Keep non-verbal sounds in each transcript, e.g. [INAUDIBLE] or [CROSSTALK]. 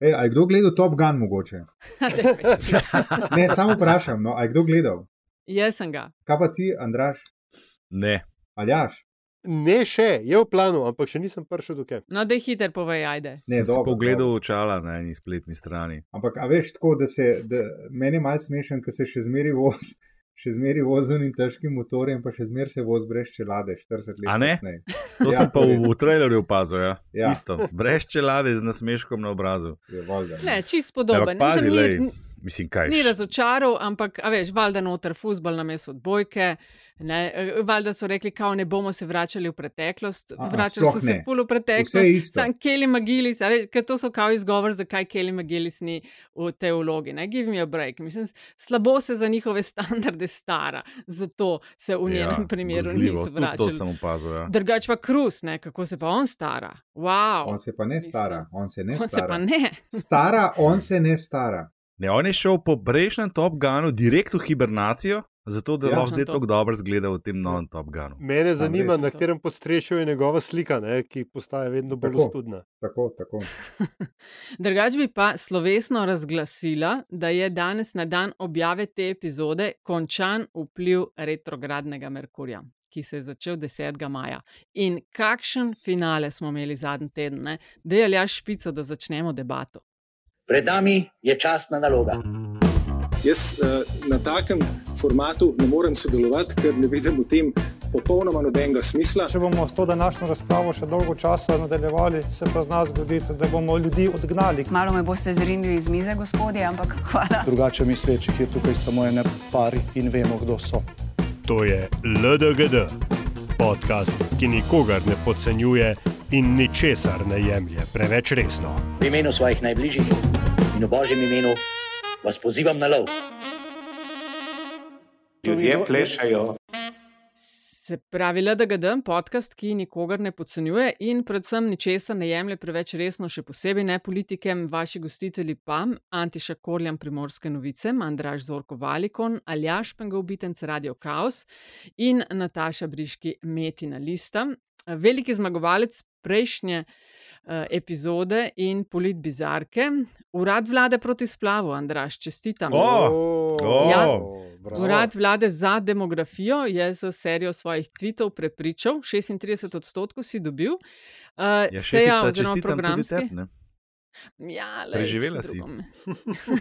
Ej, a je kdo gledal Top Gun mogoče? [LAUGHS] ne, samo vprašam, no, a je kdo gledal? Jaz sem ga. Kaj pa ti, Andraš? Ne. Aljaš? Ne, še je v planu, ampak še nisem prišel do kje. No, da je hiter, povej, ajde. Ne, dobro, pogledal očala na eni spletni strani. Ampak, a veš, tako da se, da, meni je malce smešen, ker se še zmeri voz, še zmeri voz z unim težkim motorjem, pa še zmeri se voz brez čelade, 40 let A ne? kasneje. To Ja, sem pa v, v trailerju opazil. Ja. Ja. Isto, brez čelade z nasmeškom na obrazu. Je valjda, Ne, čist podoben. Ampak pazi, Mislim, ni, mislim, kaj ni razočaral, ampak, a veš, valjda noter futbol na mestu odbojke. Ne, valjda so rekli, kao ne bomo se vračali v preteklost. A, a, Vračali so se ful v preteklost. Sam Kelly Magilis, veš, ker to so kao izgovor, zakaj Kelly Magilis ni v tej vlogi. Ne? Give me a break. Mislim, slabo se za njihove standarde stara, zato se v njenem primeru grozljivo, niso tudi To vračali. sem opazil. Ja. Drugač pa Krus, ne, kako se pa on stara. Wow. On se pa ne stara, on se ne on se stara. pa ne. Stara, on se ne stara. Ne, on je šel po prejšnjem Top Gunu direkt v hibernacijo, zato da Ja. lahko zdaj To. tako dobro zgleda v tem novem Top Gunu. Mene zanima, na katerem podstrešju je njegova slika, ne, ki postaja vedno bolj Tako. ostudna. Tako, tako. [LAUGHS] Drugač bi pa slovesno razglasila, da je danes na dan objave te epizode končan vpliv retrogradnega Merkurja. Ki se je začel 10. maja. In kakšen finale smo imeli zadnji teden, da je aljaš špico, da začnemo debato. Pred nami je časna naloga. Jaz uh, na takem formatu ne morem sodelovati, ker ne vidim v tem popolnoma nobenega smisla. Če bomo s to današnjo razpravo še dolgo časa nadaljevali, se pa zna zgoditi, da bomo ljudi odgnali. Malo me boste zrinili iz mize, gospodje, ampak hvala. Drugače mislečih je tukaj samo ene pari in vemo, kdo so. To je LDGD, podcast, ki nikogar ne podcenjuje in ničesar ne jemlje preveč resno. V imenu svojih najbližjih in v božjem imenu vas pozivam na lov. Ljudje plešajo. Se pravi, LDGD, podcast, ki nikogar ne podcenjuje in predvsem ničesar ne jemlje preveč resno, še posebej ne politike, vaši gostitelji pa Antiša Korjam Primorske novice, Andraž Zorko Valikon, Aljaš Pengovitenc Radio Chaos in Nataša Briški Metina Lista. Veliki zmagovalec prejšnje uh, epizode in polit bizarke, urad vlade proti splavu, Andraž, čestitam. O, o, Ja. bravo. Urad vlade za demografijo je z serijo svojih tvitev prepričal, 36 odstotkov si dobil. Uh, Ja, seja oziroma programski. tebi. ne. Ja, lej, Preživela si.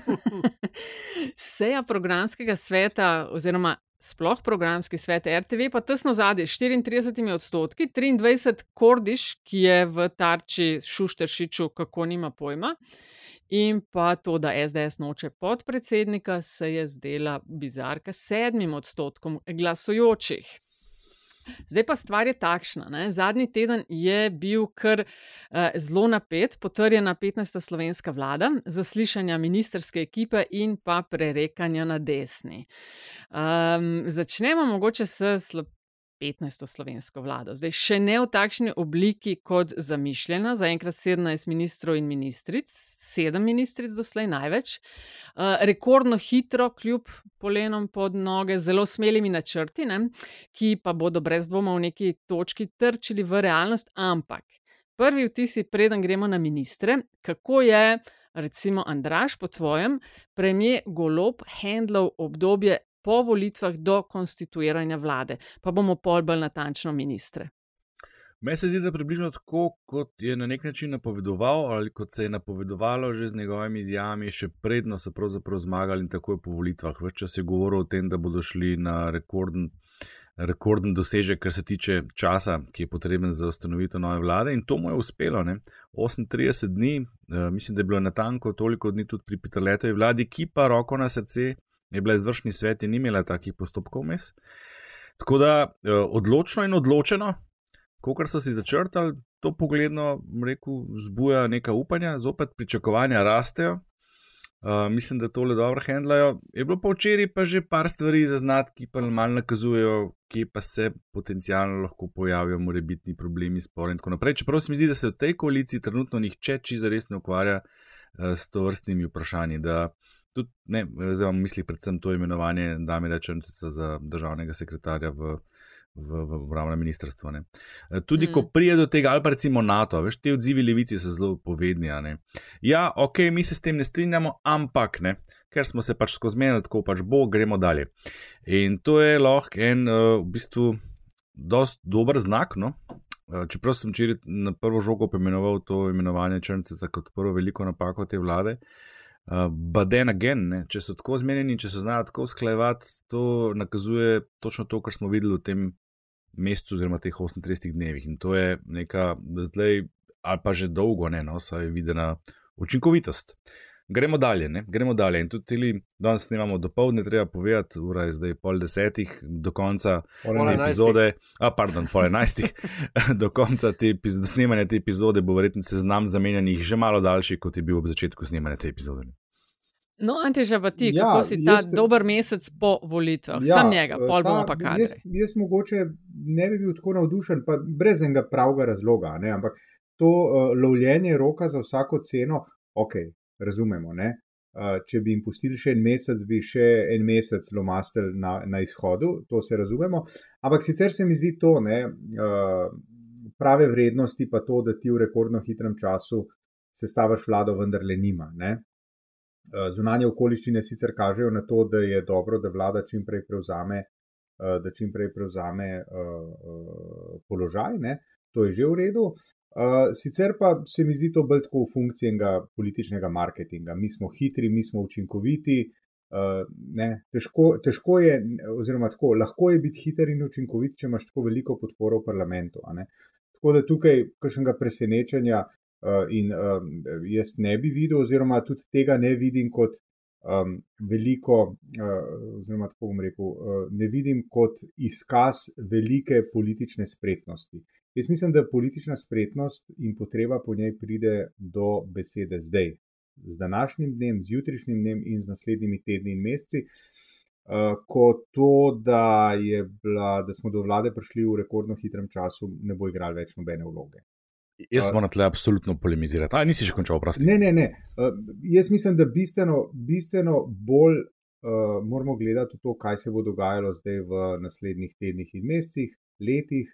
[LAUGHS] Seja programskega sveta, oziroma sploh programski svet RTV, pa tesno zadje s 34 odstotki, 23 Kordiš, ki je v tarči Šušteršiču, kako nima pojma. In pa to, da SDS noče podpredsednika, se je zdela bizarka sedmim odstotkom glasujočih. Zdaj pa stvar je takšna. Ne? Zadnji teden je bil kar uh, zelo napet, potrjena 15. slovenska vlada, zaslišanja ministerske ekipe in pa prerekanja na desni. Um, začnemo mogoče s slo 15. slovensko vlado. Zdaj še ne v takšni obliki kot zamišljena, zaenkrat 17 ministrov in ministric, 7 ministric doslej največ. Uh, rekordno hitro, kljub polenom pod noge, zelo smelimi načrti, ne, ki pa bodo brez dvoma v neki točki trčili v realnost. Ampak prvi vtisi, preden gremo na ministre, kako je, recimo, Andraš, po tvojem, premijer Golob handlal obdobje po volitvah do konstituiranja vlade, pa bomo pol bolj natančno ministre. Meni se zdi, da je približno tako, kot je na nek način napovedoval, ali kot se je napovedovalo že z njegovimi izjavami, še predno so pravzaprav zmagali in takoj po volitvah. Več čas je govoril o tem, da bodo šli na rekorden, rekorden dosežek, kar se tiče časa, ki je potreben za ustanovitev nove vlade, in to mu je uspelo. Ne? 38 dni, eh, mislim, da je bilo natanko toliko dni tudi pri Petrletovi vladi, ki pa roko na srce je bila izvršni svet in ni imela takih postopkov vmes. Tako da eh, odločno in odločeno, kot so si začrtali, to pogledno, rekel, zbuja neka upanja, zopet pričakovanja rastejo. Uh, mislim, da tole dobro handlajo. Je bilo pa včeraj pa že par stvari zaznati, ki pa malo nakazujejo, kje pa se potencialno lahko pojavijo morebitni problemi, spor in tako naprej. Čeprav se mi zdi, da se v tej koaliciji trenutno nihče čisto res ne ukvarja uh, s to vrstnimi vprašanji. Da tudi, ne, zdaj imam v mislih predvsem to imenovanje Damira Črnceca za državnega sekretarja v, v, v obravnem ministrstvu. Ne. Eh, Tudi, mm. ko pride do tega, ali pa recimo NATO, veš, te odzivi levici so zelo povedni. Ja, ok, mi se s tem ne strinjamo, ampak ne, ker smo se pač skozi menili, tako pač bo, gremo dalje. In to je lahko en, uh, v bistvu, dost dober znak. No? Uh, Čeprav sem včeraj na prvo žogo pomenoval to imenovanje Črnce kot prvo veliko napako te vlade. Uh, but then again, ne, če so tako zmenjeni, če se znajo tako usklajevati, to nakazuje točno to, kar smo videli v tem mesecu, oziroma teh 38 dnevih. In to je neka, zdaj, ali pa že dolgo, ne, no, saj je videna učinkovitost. Gremo dalje, ne? gremo dalje. In tudi tili, danes snemamo do povdne, treba povedati, ura je zdaj pol desetih, do konca Pol te epizode, a pardon, pol enajstih, [LAUGHS] do konca te do snemanja te epizode bo verjetno seznam zamenjanih že malo daljši, kot je bil ob začetku snemanja te epizode. No, Antiža, pa ti, Ja, kako si ta jaz- dober mesec po volitvah? Ja, Sam njega, pol ta- bomo pa kaj. Jaz, jaz mogoče ne bi bil tako navdušen, pa brez enega pravega razloga. Ne? Ampak to uh, lovljenje roka za vsako ceno, ok, razumemo. Ne? Če bi jim pustili še en mesec, bi še en mesec lomastili na, na izhodu, to se razumemo. Ampak sicer se mi zdi to, ne, prave vrednosti pa to, da ti v rekordno hitrem času sestavaš vlado, vendarle nima. Ne? Zunanje okoliščine sicer kažejo na to, da je dobro, da vlada čim prej prevzame, čim prej prevzame položaj, ne? to je že v redu. Eh, Sicer pa se mi zdi to bolj tako v funkciji enega političnega marketinga. Mi smo hitri, mi smo učinkoviti. eh, Ne, težko, težko je, oziroma tako, lahko je biti hiter in učinkovit, če imaš tako veliko podporo v parlamentu. Tako da tukaj kakšnega presenečenja Uh, in um, jaz ne bi videl, oziroma tudi tega ne vidim kot um, veliko, uh, oziroma tako bom rekel, uh, ne vidim kot izkaz velike politične spretnosti. Jaz mislim, da politična spretnost in potreba po njej pride do besede zdaj, z današnjim dnem, z jutrišnjim dnem in z naslednjimi tedni in meseci. Uh, ko to, da, je bila, da smo do vlade prišli v rekordno hitrem času, ne bo igralo več nobene vloge. Jaz A- moram tle absolutno polemizirati. A, nisi še končal, prosti. Ne, ne, ne. Uh, jaz mislim, da bistveno, bistveno bolj uh, moramo gledati to, kaj se bo dogajalo zdaj v naslednjih tednih in mesecih, letih,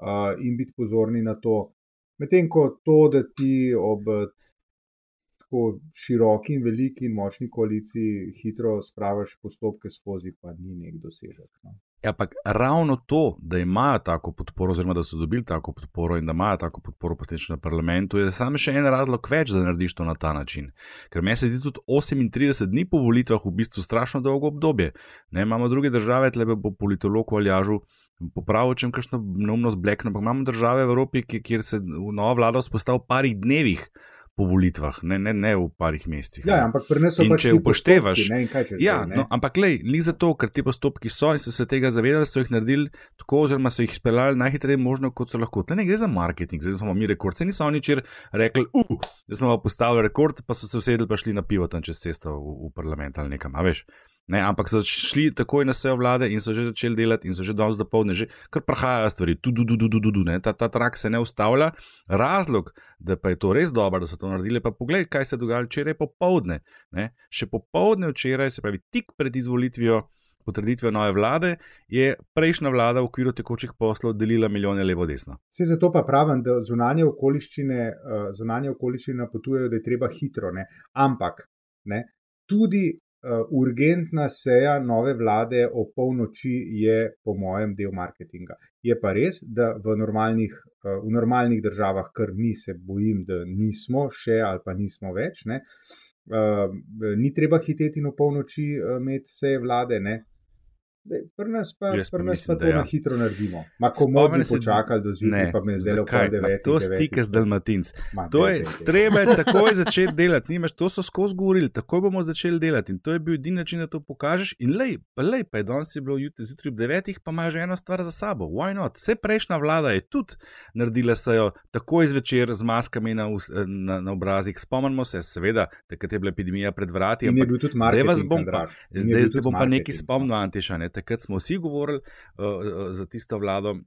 uh, in biti pozorni na to. Medtem ko to, da ti ob tako široki in veliki in močni koaliciji hitro spravaš postopke skozi, pa ni nek dosežek. No. Ja, Ampak ravno to, da imajo tako podporo, oziroma da so dobili tako podporo in da imajo tako podporo posledično na parlamentu, je samo še en razlog več, da narediš to na ta način. Ker meni se zdi tudi 38 dni po volitvah v bistvu strašno dolgo obdobje. Ne, imamo druge države, tle bo politolog v Aljažu popravil, če kakšno neumnost blekne, ampak imamo države v Evropi, kjer se nova vlada vzpostavlja v parih dnevih po volitvah, ne, ne, ne v parih mesecih. Ja, ampak In pač če upoštevaš, postopki, ne, kaj če ja, zdaj, no, ampak lej, ni zato, ker ti postopki so in so se tega zavedali, so jih naredili tako, oziroma so jih speljali najhitreje možno, kot so lahko. Tle ne gre za marketing, zdaj smo mi rekord, se niso oni čir rekli, uh, da smo pa postavili rekord, pa so se usedli pa šli na pivo tam čez cesto v, v parlament ali nekam, a veš. Ne, ampak so šli takoj na sejo vlade in so že začeli delati, in so že danes dopoledne, že kar prahajajo stvari, tu, tu, tu, tu, tu, tu, ta, ta trak se ne ustavlja. Razlog, da pa je to res dobro, da so to naredili, pa poglej, kaj se je dogajalo včeraj popovdne. Ne. Še popovdne včeraj, se pravi, tik pred izvolitvijo, potrditvijo nove vlade, je prejšnja vlada v okviru tekočih poslov delila milijone levo-desno. Vse zato pa pravim, da zunanje okoliščine, uh, zunanje okoliščine napotujejo, da je treba hitro. Ne? Ampak ne, tudi urgentna seja nove vlade o polnoči je, po mojem, del marketinga. Je pa res, da v normalnih, uh, v normalnih državah, kar mi se bojim, da nismo še ali pa nismo več, ne, uh, ni treba hiteti v polnoči uh, imeti seje vlade. Ne. Zdaj, Pri nas pa, Jaz pa pri nas mislim, pa to ja. na hitro naredimo. Ma bi se, počakali do zjutraj, pa me zakaj? lepo Ma devet. To stike z Dalmatinc. To je, treba je [LAUGHS] takoj začeti delati, nimaš, to so skozi govorili, takoj bomo začeli delati in to je bil edini način, da to pokažeš. In lej, pa lej, pa je danes je bilo jutri zjutraj ob devetih, pa ima že eno stvar za sabo. Why not? Vse prejšnja vlada je tudi naredila sejo takoj zvečer z maskami na, us- na, na obrazih. Spomnimo se, seveda, takrat je bila epidemija pred vrati. In je ampak zdaj vas bom pa, je zdaj, bom pa nekaj marketing, no. spomnil, Antiša. Ne? Takrat smo vsi govorili uh, za tisto vlado, uh,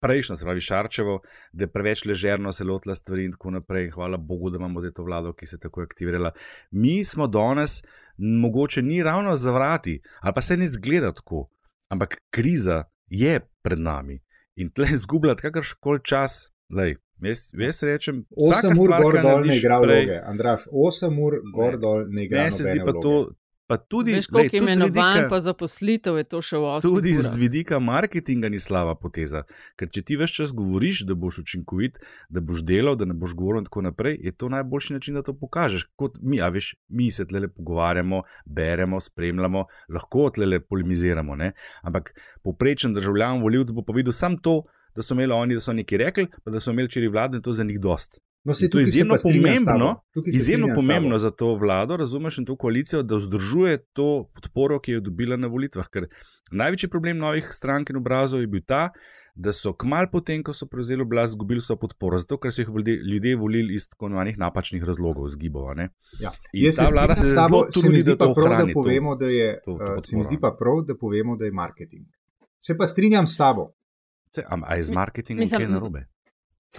prejšnjo, se pravi Šarčevo, da je preveč ležerno se lotila stvari in tako naprej. Hvala Bogu, da imamo zdaj to vlado, ki se je tako aktivirala. Mi smo danes, mogoče ni ravno za vrati, ali pa se ne zgleda tako, ampak kriza je pred nami. In tle [LAUGHS] izgubljati kakrškoli čas, lej, jaz, jaz rečem, 8 ur stvar, gor dol ne igra vloge. Andraš, 8 ur gor Ne. dol ne igra Meni se zdi pa vloge. to, pa tudi, Veš, koliko tudi imenovanj vidika- pa zaposlitev je to še v osmih Tudi urah. z vidika marketinga ni slaba poteza. Ker če ti več čas govoriš, da boš učinkovit, da boš delal, da ne boš govoril in tako naprej, je to najboljši način, da to pokažeš. Kot mi, a veš, mi se tle pogovarjamo, beremo, spremljamo, lahko tle polemiziramo. Ne? Ampak poprečen državljan, voljivc bo povedal samo to, da so imeli oni, da so nekaj rekli, pa da so imeli čiri vlade in to za njih dost. No, to je tukaj se izjemno pomembno, se izjemno pomembno za to vlado, razumeš, in to koalicijo, da vzdržuje to podporo, ki jo je dobila na volitvah. Ker največji problem novih strank in obrazov je bil ta, da so kmalu potem, ko so prevzeli oblast, izgubili svojo podporo, zato ker so jih ljudje, volili iz tako imenovanih napačnih razlogov, zgibov. a ne. Ja. Ta se vlada se zelo se trudi, da to da ohrani. to- povemo, da je, to- to eh, se mi zdi pa prav, da povemo, da je marketing. Se pa strinjam s tabo. Saj, am- A je z marketingom Mislim- kaj narobe?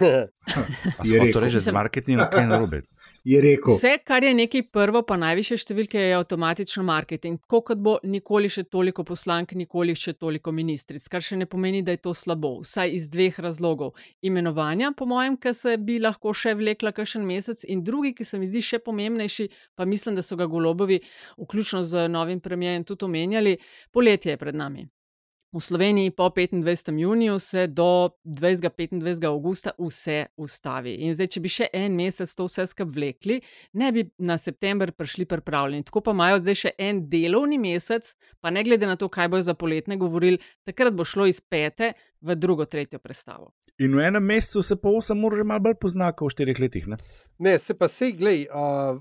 Je rekel. to reče z marketingom kaj narobe? [LAUGHS] Je rekel. Vse, kar je nekaj prvo, pa najviše številke, je avtomatično marketing. Tako kot bo nikoli še toliko poslank, nikoli še toliko ministric, kar še ne pomeni, da je to slabo. Vsaj iz dveh razlogov. Imenovanja, po mojem, ki se bi lahko še vlekla kakšen mesec, in drugi, ki se mi zdi še pomembnejši, pa mislim, da so ga golobovi, vključno z novim premijem, tudi omenjali, poletje je pred nami. V Sloveniji po 25. juniju se do 20-25. augusta vse ustavi. In zdaj, če bi še en mesec to vse skupaj vlekli, ne bi na september prišli pripravljeni. Tako pa imajo zdaj še en delovni mesec, pa ne glede na to, kaj bojo za poletne govorili, takrat bo šlo iz pete v drugo, tretjo predstavo. In v enem mesecu se pa 8 ur že malo bolj pozna, kot v 4 letih. Ne? Ne, se pa sej, glej, uh,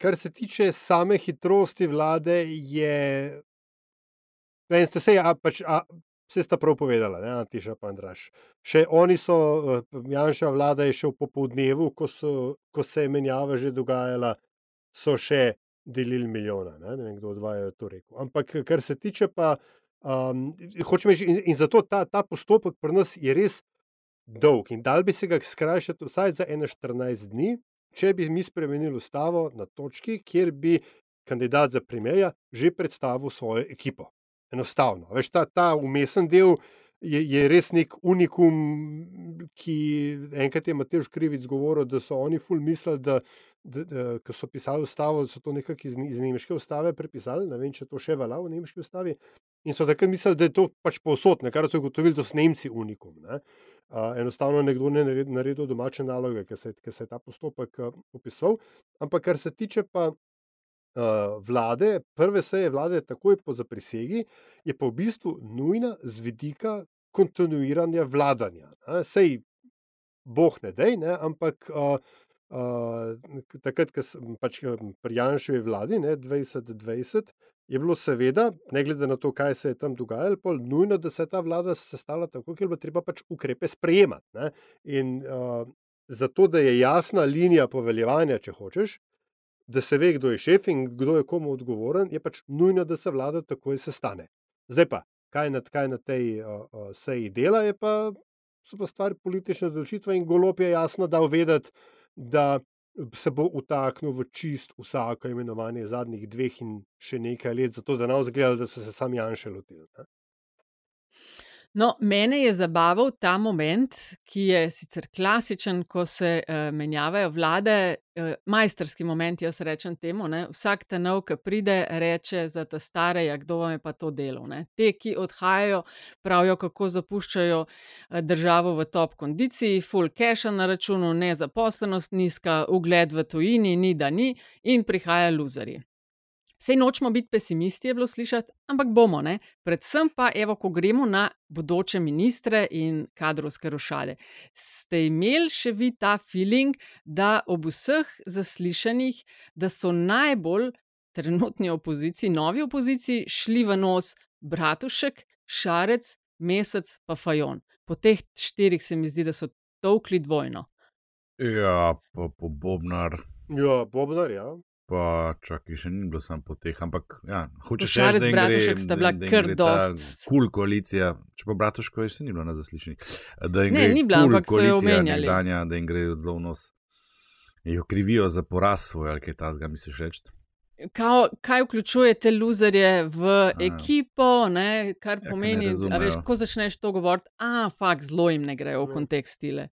kar se tiče same hitrosti vlade, je. Ne, ste se, a, pač, a, vse sta prav povedala, ne, Antiša pa Andraš. Še oni so, uh, Janša vlada je še v popoldnevu, ko, so, ko se je menjava že dogajala, so še delili milijona. Ne, ne vem, kdo od vaju je to rekel. Ampak kar se tiče pa, um, hočem reči, in, in zato ta, ta postopek pri nas je res dolg in dal bi se ga skrajšati vsaj za 14 dni, če bi mi spremenili ustavo na točki, kjer bi kandidat za premijeja že predstavil svojo ekipo. Enostavno. Veš, ta, ta umesen del je, je res nek unikum, ki enkrat je Matej Škrivic govoril, da so oni ful mislili, da, da, da ko so pisali ustavo, da so to nekako iz, iz nemške ustave prepisali, ne vem, če to še velja v nemški ustavi. In so takrat mislili, da je to pač povsod, na kar so ugotovili, da so Nemci unikum. Ne? Uh, enostavno nekdo ne naredil, domače naloge, ker se, se je ta postopek uh, opisal. Ampak kar se tiče pa vlade, prve seje vlade, takoj po zaprisegi, je pa v bistvu nujna z vidika kontinuiranja vladanja. Sej, boh ne dej, ne? ampak uh, uh, takrat, ko sem pač eh, pri Janševi vladi, ne, 2020, je bilo seveda, ne glede na to, kaj se je tam dogajalo, pol nujno, da se je ta vlada sestavila tako, ker bilo treba pač ukrepe sprejemati. Ne? In uh, zato, da je jasna linija poveljevanja, če hočeš, da se ve, kdo je šef in kdo je komu odgovoren, je pač nujno, da se vlada takoj sestane. Zdaj pa, kaj na, kaj na tej uh, uh, seji dela, je pa, so pa stvari politične odločitve in golop je jasno dal vedeti, da se bo utaknil v čist vsako imenovanje zadnjih dveh in še nekaj let, zato da nam zgleda, da so se sami Janše lotili. Ne? No, mene je zabaval ta moment, ki je sicer klasičen, ko se uh, menjavajo vlade, uh, majsterski moment, jaz rečem temu. Ne? Vsak ta nov, ki pride, reče za ta stare, ja, kdo vam je pa to delo. Ne? Te, ki odhajajo, pravijo, kako zapuščajo uh, državo v top kondiciji, full cache na računu, nezaposlenost nizka, ugled v tujini, ni da ni in prihajajo luzerji. Sej nočemo biti pesimisti, je bilo slišati, ampak bomo, ne? predvsem pa, evo, ko gremo na bodoče ministre in kadrovske rošade. Ste imeli še vi ta feeling, da ob vseh zaslišanjih, da so najbolj trenutni opoziciji, novi opoziciji, šli v nos Bratušek, Šarec, Mesec pa Fajon. Po teh štirih se mi zdi, da so tolkli dvojno. Ja, pa po Bobnar. Ja, Bobnar, ja. Pa čakaj, še ni bilo samo po teh, ampak ja, hočeš Šarec, reči, da jim Bratušek sta bila da, da kar gre ta dost- Kul koalicija, če pa Bratuško še ni bilo na zaslišanju. Da jim Ne, ni bila, kul ampak so jo omenjali. nekdanja, da jim gre zelo v nos. Jo krivijo za poraz svoj, ali kaj tasga, misliš reči? kao, kaj vključuje te luzerje v ekipo, ne, kar Ja, pomeni, a veš, ko začneš to govoriti, a fakt, zelo jim ne grejo v kontekst stile.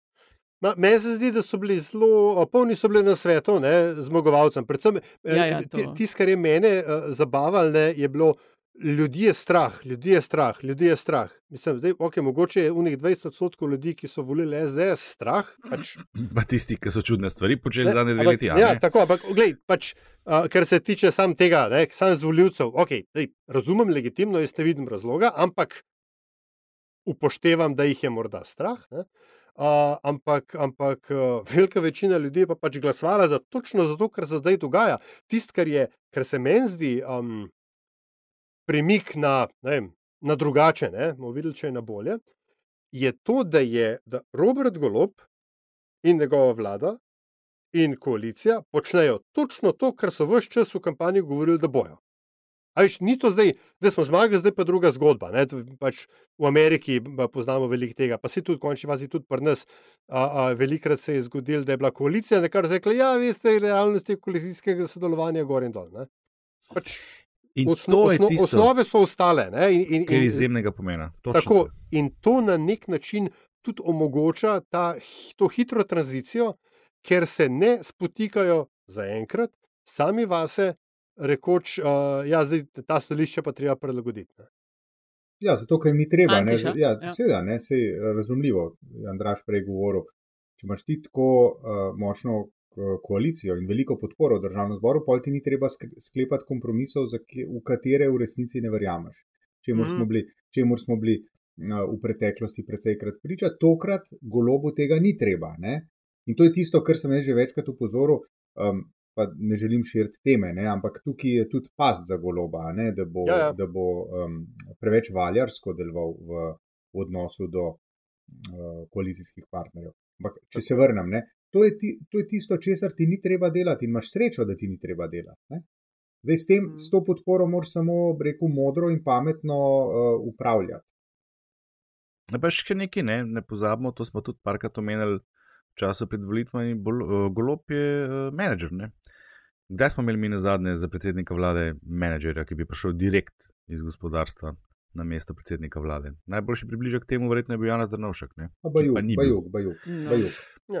Ma, meni se zdi, da so bili zelo, a, polni so bili na svetu, ne, zmagovalcem. Predvsem Ja, ja, to. tisto, kar je mene uh, zabavalo, ne, je bilo, ljudi je strah, ljudi je strah, ljudi je strah. Mislim, zdaj, okay, mogoče je unih 20 odstotkov ljudi, ki so volili SDS, strah. Pač, [CLEARS THROAT] Pa tisti, ki so čudne stvari počeli zadnje dve leti. Ja, ne? tako, ampak glej, pač, uh, kar se tiče sam tega, ne, sam z voljivcev, okay, lej, razumem legitimno, jaz ne vidim razloga, ampak upoštevam, da jih je morda strah. Ne, uh, ampak ampak uh, velika večina ljudi je pa pač glasovala za točno zato, kar se zdaj dogaja. Tisto, kar, je, kar se meni zdi um, premik na, vem, na drugače, ne, bomo videli, če je na bolje, je to, da je da Robert Golob in njegova vlada in koalicija počnejo točno to, kar so vse čas v kampanji govorili, da bojo. Veš, ni to zdaj, da smo zmagali, zdaj pa druga zgodba. Ne? Pač v Ameriki poznamo veliko tega, pa se tudi, v končni fazi, tudi pri nas. A, a, velikrat se je zgodilo, da je bila koalicija, kar rekla, ja, veste, realnosti koalicijskega sodelovanja je gor in dol. Ne? Pač, In osno, je osno, tisto, osnove so ostale. Ne? In, in, je in, izjemnega pomena. Točno Tako, in to na nek način tudi omogoča ta, to hitro tranzicijo, ker se ne spotikajo zaenkrat sami vase, rekoč, uh, ja, zdaj ta stališča pa treba prilagoditi. Ne. Ja, zato, ker jim ni treba. Ne, Antiša, ja, ja. seveda, ne, sej, razumljivo. je Andraš prej govoril. Če imaš ti tako uh, močno koalicijo in veliko podporo v državnem zboru, pol ti ni treba sk- sklepati kompromisov, za ki- v katere v resnici ne verjameš. Čemur Mhm. smo bili, čemur smo bili uh, v preteklosti precejkrat priča, tokrat golobu tega ni treba. Ne? In to je tisto, kar sem jaz že večkrat upozoril. Um, Pa ne želim širiti teme, ne? ampak tukaj je tudi past za goloba, a ne? da bo, Ja, ja. da bo um, preveč valjarsko deloval v, v odnosu do uh, koalicijskih partnerjev. Ampak, če se vrnem, ne? To, je ti, to je tisto, česar ti ni treba delati in imaš srečo, da ti ni treba delati. Ne? Zdaj, s, tem, s to podporo moraš samo, rekel, modro in pametno uh, upravljati. Ne pa še nekaj, ne, ne pozabimo, to smo tudi parkrat omenili času pred volitvami. Eh, Golob je eh, menedžer. Ne? Kdaj smo imeli mi na zadnje za predsednika vlade menedžerja, ki bi prišel direkt iz gospodarstva na mesto predsednika vlade? Najboljši približek temu verjetno je bil? Pa Ki Bajuk, pa ni bil. Bajuk, Bajuk, No. Bajuk.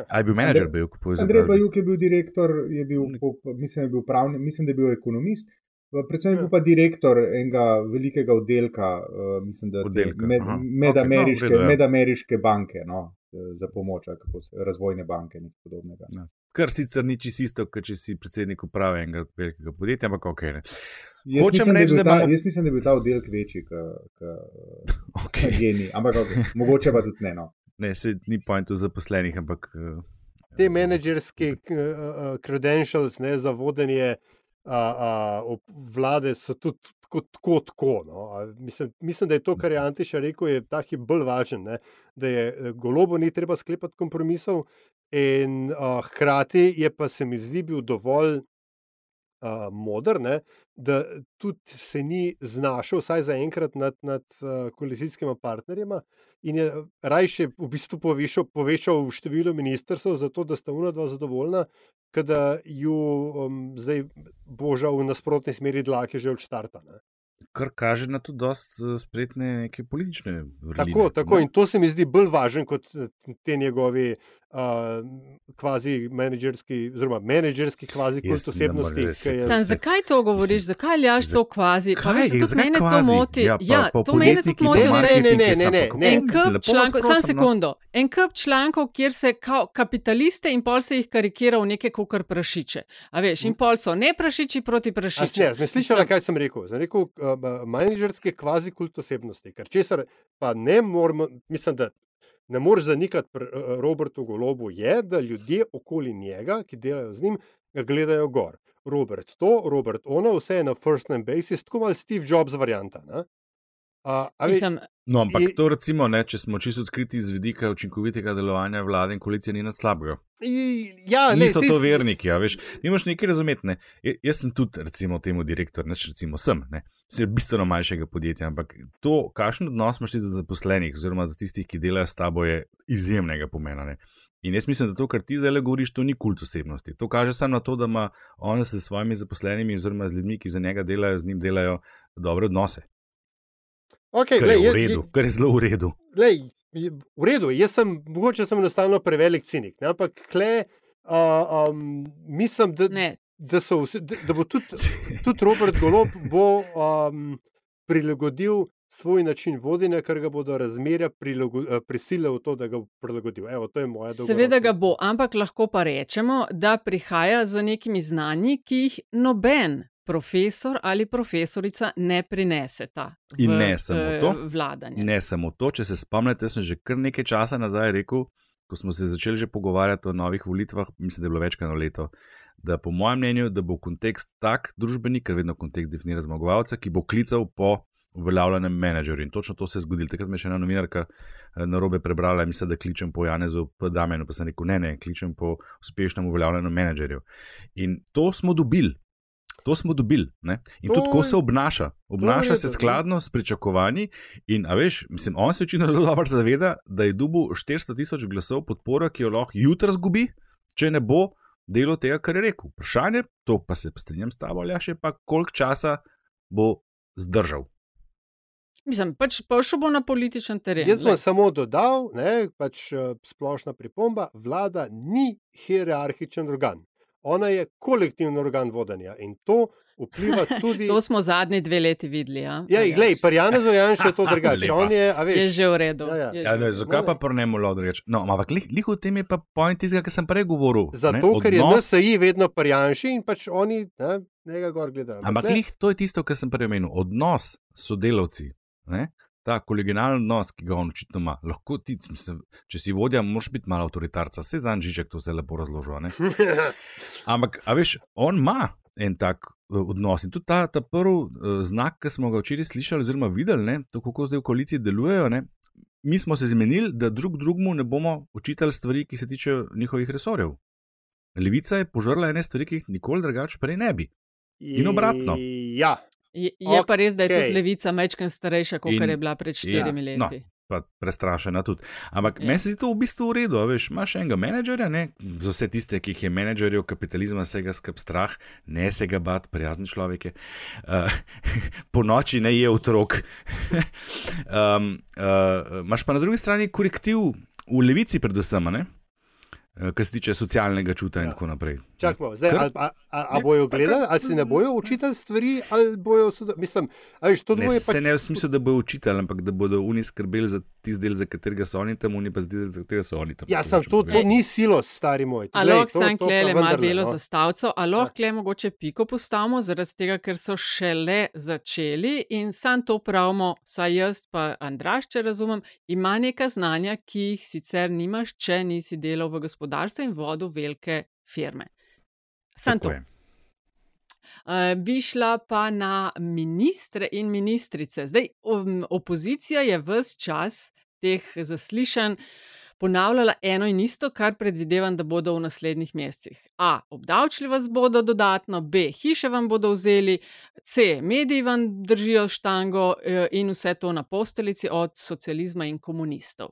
A je bil menedžer, Andrej- Bajuk? Andrej? Bajuk je bil direktor, je bil, po, mislim, je bil pravni, mislim, da je bil ekonomist. Predvsem je Ja. bil pa direktor enega velikega oddelka, uh, mislim, da Oddelka, med, medameriške, Okej, no, ja. medameriške banke, no, za pomoč, kako se, razvojne banke in podobnega. Kar sicer ni čisto isto, kot če si predsednik uprave enega velikega podjetja, ampak ok. Ne. Jaz Hočem mislim, da reči, da ta, imamo- jaz mislim, da bil ta oddelek večji kot [LAUGHS] Okay. geni, ampak okay, mogoče pa tudi ne. No. Ne, se ni pointu zaposlenih, ampak. eh, Te menedžerske uh, credentials ne, za vodenje uh, uh, vlade so tudi tako, tako. tako no. A mislim, mislim, da je to, kar je Antiša rekel, je ta hip bolj važen. Ne, da je eh, golobo ni treba sklepati kompromisov, in uh, hkrati je pa se mi zdi bil dovolj uh, modr, ne, da tudi se ni znašel, vsaj zaenkrat, nad, nad uh, koalicijskima partnerjema in je rajše v bistvu povešal, povečal število ministrstv, zato da sta una dva zadovoljna, da ju um, zdaj boža v nasprotni smeri dlake že od štarta. Ne. Kar kaže na tudi dost eh, spretne neke politične vrline. Tako, tako ne. in to se mi zdi bolj važen kot eh, te njegovi uh, kvazi menedžerski, oziroma menedžerski kvazi kult osebnosti. Sam, zakaj to govoriš, mislim, zakaj ljaš to kvazi? Pa Kaj? veš, da tudi mene to kvazi? moti. Ja, pa- Ja, pa to mene tudi moti. ne, ne, ne, ne, ne, ne, ne. En kup člankov, samo prosim, no. sekundo. En kup člankov, kjer se kao kapitaliste in pol se jih karikira v neke kukar prašiče. A veš, in pol so ne prašiči proti A, prašičem. Ne, sem slišala, kaj sem rekel. Sem rekel, uh, menedžerske kvazi kult osebnosti, ker česar pa ne moremo, mislim, da ne moreš zanikati pri uh, Robertu Golobu, je, da ljudje okoli njega, ki delajo z njim, gledajo gor. Robert to, Robert ono, vse je na first name basis, tako mal Steve Jobs varianta. ne. Ve, Mislim, No, ampak I- to, recimo, ne, če smo čisto odkriti z vidika učinkovitega delovanja vlade in koalicije, ni nič slabega. ja, ne, Niso saj to verniki, a veš. Ti moraš nekaj razumeti. Ne? Ja- Jaz sem tudi, recimo, temu direktor, neč recimo sem, ne. se bistveno manjšega podjetja, ampak to, kakšen odnos imaš ti do zaposlenih, oziroma do tistih, ki delajo s tabo, je izjemnega pomena. Ne? In jaz mislim, da to, kar ti zdaj le govoriš, to ni kult osebnosti. To kaže samo na to, da ima on s svojimi zaposlenimi, oziroma z ljudmi, ki za njega delajo, z njim delajo dobre odnose. Okay, Kar glej, je v redu, je- kar je zelo v redu. Glej, je- v redu, jaz sem, mogoče sem enostavno prevelik cinik, ne, ampak kle, uh, um, mislim, da, Ne, da, vsi, da, da bo tudi, tudi Robert Golob bo, um, prilagodil svoj način vodenja, ker ga bodo razmerja eh, prisilile v to, da ga bo prilagodil. Evo, to je moja seveda ga bo, ampak lahko pa rečemo, da prihaja z nekimi znanji, ki jih noben profesor ali profesorica ne prineseta. In ne samo eh, to. Vladanje. Ne samo to, če se spomnite, sem že kar nekaj časa nazaj rekel, ko smo se začeli že pogovarjati o novih volitvah, mislim, da je bilo več kot eno leto. Da, po mojem mnenju, da bo kontekst tak družbeni, ker vedno kontekst definira zmagovalca, ki bo klical po uveljavljenem menedžerju. In točno to se je zgodilo. Takrat me je še ena novinarka eh, na robe prebrala in mislim, da kličem po Janezu P. Damenu. Pa sem rekel, ne, ne, kličem po uspešnem uveljavljenem menedžerju. In to smo dobili. To smo dobili. Ne? In To tudi tako se obnaša. Obnaša se to, ja. skladno s pričakovanji. In, a veš, mislim, on se očitno zelo dobro zaveda, da je dubu 400 tisoč glasov podpore, ki jo lahko jutri zgubi, če ne bo delo tega, kar je rekel. Vprašanje, to pa se strinjam s tabo, ali še pa koliko časa bo zdržal. Mislim, pač prišel bo na političen teren. Jaz bom samo dodal, ne, pač eh, splošna pripomba, vlada ni hierarhičen organ. Ona je kolektivni organ vodenja in to vpliva [LAUGHS] tudi. To smo zadnji dve leti videli. Ja, Ja, glej, pri Janezu Janšu je to [LAUGHS] drugače. On je, a veš, je že v redu. Ja, ja. Ja, ne, redu. zakaj pa prnemo lahko reči? No, ampak lih, lih v tem je pa point tistega, kar sem prej govoril. ne, Zato, ker je odnos- NSI vedno pri Janši in pač oni ne, njega gor gledajo. Ampak lih, to je tisto, kar sem prej omenil. Odnos sodelavci, ne? Ta kolegijalni odnos, ki ga on očitno ima. Lahko ti, mislim, če si vodja, moraš biti malo avtoritarca, vse za Žižek to vse lepo ne. [LAUGHS] Ampak, a veš, on ima en tak eh, odnos. In tudi ta, ta prvi uh, znak, ki smo ga včeraj slišali, oziroma videli, ne, to, kako zdaj v koaliciji delujejo. Ne, mi smo se zmenili, da drug drugemu ne bomo učitali stvari, ki se tičejo njihovih resorjev. Levica je požrla ene stvari, ki jih nikoli drugače prej ne bi. In obratno. Ja, Je, je pa res, da je tudi levica mečken starejša, kot je bila pred štirimi ja, no. leti. Pa prestrašena tudi. Ampak Ja. ja. meni se zdi to v bistvu v redu. a Veš, imaš enega menedžerja, ne? za vse tiste, ki jih je menedžerjev kapitalizma vsega skrb strah, ne se ga bat, prijazni človek je. Uh, [LAUGHS] po noči ne je otrok. [LAUGHS] um, uh, imaš pa na drugi strani korektiv v levici, predvsem, ne? Uh, kar se tiče socialnega čuta ja. in Ja. tako naprej. čakamo. Zdaj, Kar- a, a, a, a bojo gledali, ali si ne bojo učitelj stvari, ali bojo. Mislim, a veš, to Ne, dvoje se ne v smislu, da bodo učitelji, ampak da bodo oni skrbeli za tisti del, za katerega so oni tam, oni pa tisti, za katerega so oni tam. Ja, sem hočem to, to ni silo, stari moj. A Glej, lahko to- sam to pa klele malo belo no. zastavico, a lahko kle mogoče piko postavimo, zaradi tega, ker so šele začeli in sam to pravimo, saj jaz pa Andraš, če razumem, ima neka znanja, ki jih sicer nimaš, če nisi delal v gospodarstvu in vodil velike firme. Sam to. je. Uh, bi šla pa na ministre in ministrice. Zdaj, opozicija je vse čas teh zaslišanj ponavljala eno in isto, kar predvidevam, da bodo v naslednjih mesecih. A. Obdavčili vas bodo dodatno, B. Hiše vam bodo vzeli, C. Mediji vam držijo štango eh, in vse to na postelici od socializma in komunistov.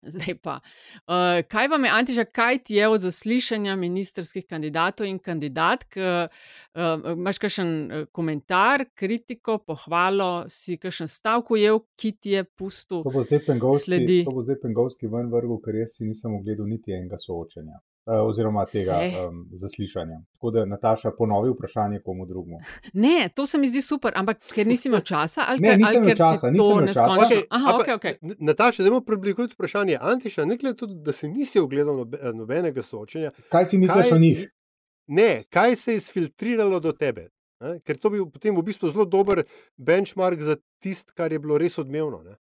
[LAUGHS] Zdaj pa, uh, kaj vam je, Antiža, kaj ti je od zaslišanja ministerskih kandidatov in kandidatk? Uh, uh, Imáš kakšen uh, komentar, kritiko, pohvalo, si kakšen stavek ujel, ki ti je pustil? To bo zdaj pengovski, Sledi. to bo zdaj pengovski ven vrgel, ker jaz si nisem ogledal niti enega soočenja. Eh, Oziroma tega Se? um, zaslišanja. Tako da, Nataša, ponovi vprašanje komu drugemu. Ne, to se mi zdi super, ampak ker nisi imel časa ali Ne, ker- nisem imel časa, to nisem imel časa. Okej, Aha, ampak, ok, ok. N- Nataša, da bomo približali vprašanje Antiša, ne glede tudi, da si nisi ogledal nobe, nobenega soočenja. Kaj si misliš Kaj- o njih? Ne, kaj se je izfiltriralo do tebe? Ne? Ker to bi potem v bistvu zelo dober benchmark za tisto, kar je bilo res odmevno. Ne?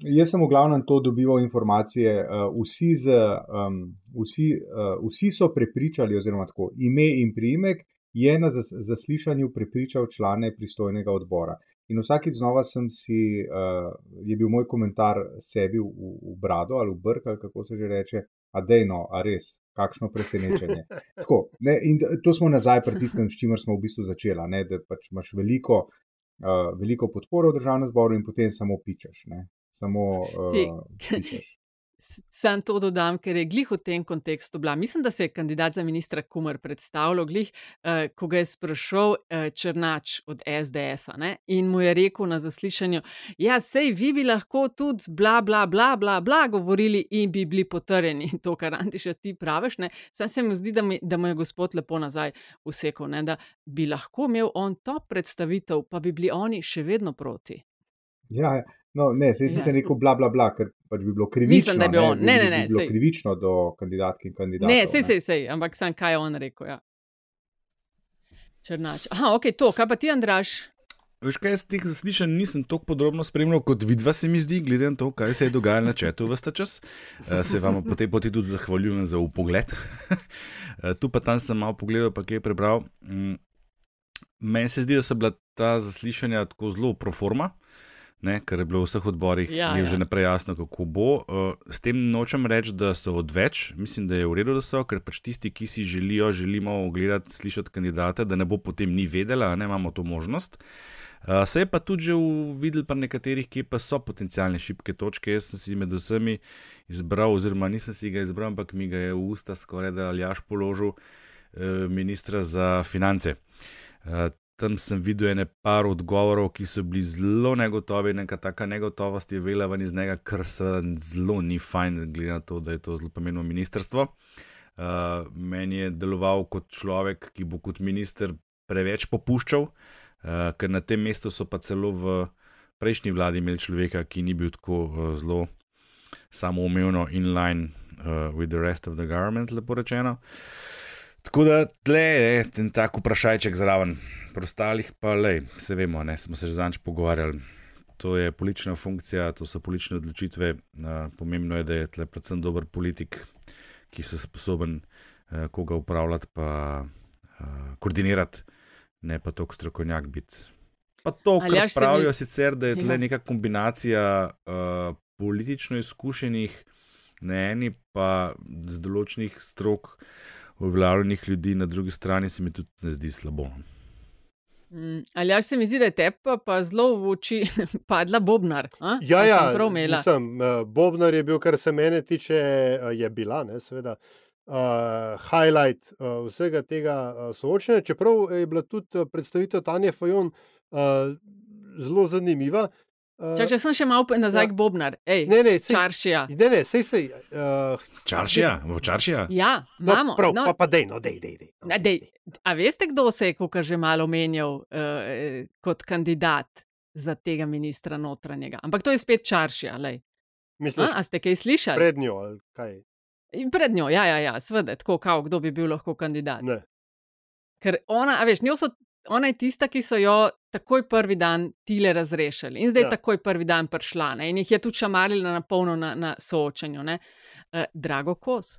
Jaz sem v glavnem to dobival informacije. Uh, vsi, z, um, vsi, uh, vsi so prepričali, oziroma tako, ime in priimek je na zas, zaslišanju prepričal člane pristojnega odbora. In vsakeč znova sem si, uh, je bil moj komentar sebi v, v brado ali v brk, ali kako se že reče, a dejno, a res, kakšno presenečenje. Tako, ne, in to smo nazaj pri tistem, s čimer smo v bistvu začeli, ne, da pač imaš veliko, uh, veliko podporo v državnem zboru in potem samo pičeš. Ne. Samo Ti- [LAUGHS] uh. Sam to dodam, ker je glih v tem kontekstu bila. Mislim, da se je kandidat za ministra Kumar predstavljal, glih, uh, ko ga je sprašal uh, Črnač od SDS-a ne? in mu je rekel na zaslišanju: Ja, sej vi bi lahko tudi bla, bla, bla, bla, bla govorili in bi bili potrjeni. To, kar Antiša ti praviš. Sam se mi zdi, da, mi, da mu je gospod lepo nazaj usekal, ne? da bi lahko imel on top predstavitev, pa bi bili oni še vedno proti. Ja, ja. No, ne, se Ja. rekel bla, bla, bla, ker pač bi bilo krivično. Mislim, da je bil on. Ne, ne, bi, ne, bi bilo sej. krivično do kandidatk in kandidatov. Ne, sej, sej, sej, ampak sam kaj je on rekel. Ja. Črnač. Aha, ok, to, kaj pa ti, Andraš? Veš kaj, jaz teh zaslišanj nisem tako podrobno spremljal kot vidva, se mi zdi, glede na to, kaj se je dogajalo na četu v ta čas. Eh, Se vam po tej poti tudi zahvaljujem za upogled. [LAUGHS] Eh, tu pa tam sem malo pogledal, pa kaj je prebral. Mm, Meni se zdi, da so bila ta zaslišanja tako zelo proforma. Ne, ker je bilo v vseh odborih Ja, je ja. že naprej jasno, kako bo. Uh, s tem nočem reči, da so odveč, mislim, da je v redu, da so, ker pač tisti, ki si želijo, želimo ogledati, slišati kandidate, da ne bo potem ni vedela, ne imamo to možnost. Uh, se je pa tudi že videl pri nekaterih, ki pa so potencijalne šibke točke. Jaz sem si med vsemi izbral, oziroma nisem si ga izbral, ampak mi ga je v usta skoraj da Aljaš položil, uh, ministra za finance. Uh, tam sem videl ene par odgovorov, ki so bili zelo negotovi, neka taka negotovost je vela ven iz njega, kar se zelo ni fajn, glede na to, da je to zelo pomenilo ministrstvo. Uh, meni je deloval kot človek, ki bo kot minister preveč popuščal, uh, ker na tem mestu so pa celo v prejšnji vladi imeli človeka, ki ni bil tako uh, zelo samoumevno in line uh, with the rest of the government, lepo rečeno. Tako da tle je ten tak vprašajček zraven, prostalih pa le, se vemo, ne, smo se že zanč pogovarjali. To je politična funkcija, to so politične odločitve. Pomembno je, da je tle predvsem dober politik, ki se sposoben koga upravljati, pa koordinirati, ne pa toliko strokovnjak biti. Pa to, kar se mi- pravijo sicer, da je tle neka kombinacija uh, politično izkušenih, na eni pa z določenih strok uveljavljenih ljudi, na drugi strani se mi tudi ne zdi slabo. Mm, Ali ja se mi zdi, da je tepa pa zelo v oči [LAUGHS] padla Bobnar? A? Ja, A ja, sem eh, Bobnar je bil, kar se mene tiče, eh, je bila, ne, seveda, uh, highlight uh, vsega tega uh, soočenja. Čeprav je bila tudi predstavitev Tanja Fajon uh, zelo zanimiva. Uh, Čak, če sem še malo nazaj ja. k Bobnar, ej, Ne, ne, sej- čaršija. Ne, ne, sej, sej. Uh, Čaršija, bo čaršija. Ja, No, imamo. prav, no, pa, pa dej, no, dej, dej. dej, no, Ne, dej, a veste, kdo se je kakor že malo omenjal uh, kot kandidat za tega ministra notranjega? Ampak to je spet čaršija. lej. Misliš, A, a ste kaj slišali? pred njo ali kaj? In Pred njo, ja, ja, ja seveda, tako kao, kdo bi bil lahko kandidat. Ne. Ker ona, a veš, njo so, ona je tista, ki so jo takoj prvi dan tile razrešili in zdaj Ja. takoj prvi dan prišla ne? in jih je tudi šamarila na polno na, na soočanju. ne. Uh, Drago Kos,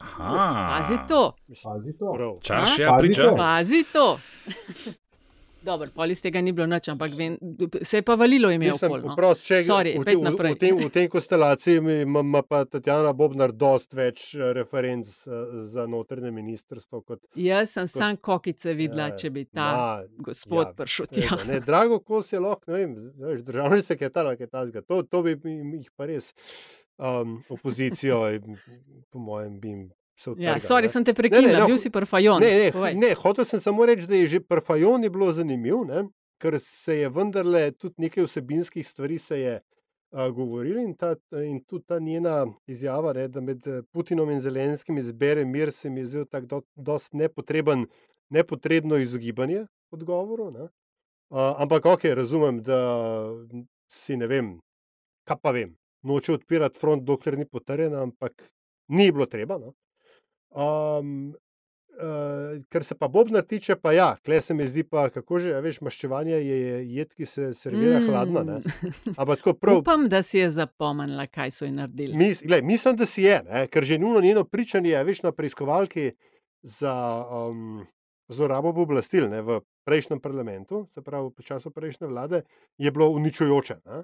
Aha, pazi to, Pazi to. Čaršija Pazi priča. to. pazi to. [LAUGHS] Dobro, pol iz tega ni bilo nič, ampak vem, se je pa valilo ime okoli. No. prost, če, Sorry, v, te, v, v, tem, v tem konstelaciji ima, ima pa Tatjana Bobnar dost več eh, referenc eh, za notranje ministrstvo kot Jaz sem kot- sam kokice videla, Ja, če bi ta ma, gospod ja, prišel tja. Ne, drago, ko se lahko, ne vem, državni sekretar kaj takega. To, to bi jih pa res um, opozicijo, [LAUGHS] po mojem, bi jim Ja, sorry, ne. sem te prekinila, no, bil si prfajon. Ne, ne, povej. ne, hotel sem samo reči, da je že Parfajon je bilo zanimiv, ne, ker se je vendarle tudi nekaj vsebinskih stvari se je uh, govorilo in, ta, in tudi ta njena izjava, ne, da med eh, Putinom in Zelenskim izbere mir, se mi je zdel tako do, dost nepotreben, nepotrebno izogibanje odgovoru. Ne. Uh, ampak ok, razumem, da si ne vem, kaj pa vem, noče odpirati front, dokler ni potrjena, ampak ni bilo treba. No. Um, Uh, kar se pa Bobna tiče, pa ja, kle se mi zdi, pa kako že, veš, maščevanje je je jed, ki se servira mm. hladna. [LAUGHS] Ne? Ampak prav, Upam, da si je zapomnila, kaj so ji naredili. mis, gled, mislim, da si je, ne? ker že njuno njeno pričanje, veš, na preiskovalki za um, zlorabo oblastil ne, v prejšnjem parlamentu, se pravi v času prejšnje vlade, je bilo uničujoče. Ne?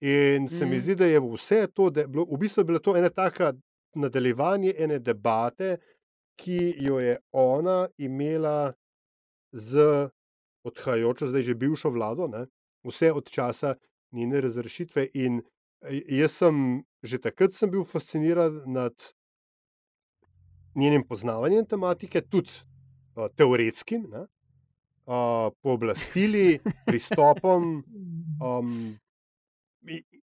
In se mm. mi zdi, da je vse to, da je bilo, v bistvu je bilo to ena taka nadaljevanje ene debate, ki jo je ona imela z odhajajočo, zdaj že bivšo vlado, ne? vse od časa njene razrešitve. In jaz sem že takrat sem bil fasciniran nad njenim poznavanjem tematike, tudi uh, teoretskim, ne, uh, pooblastili, pristopom. [LAUGHS] Um,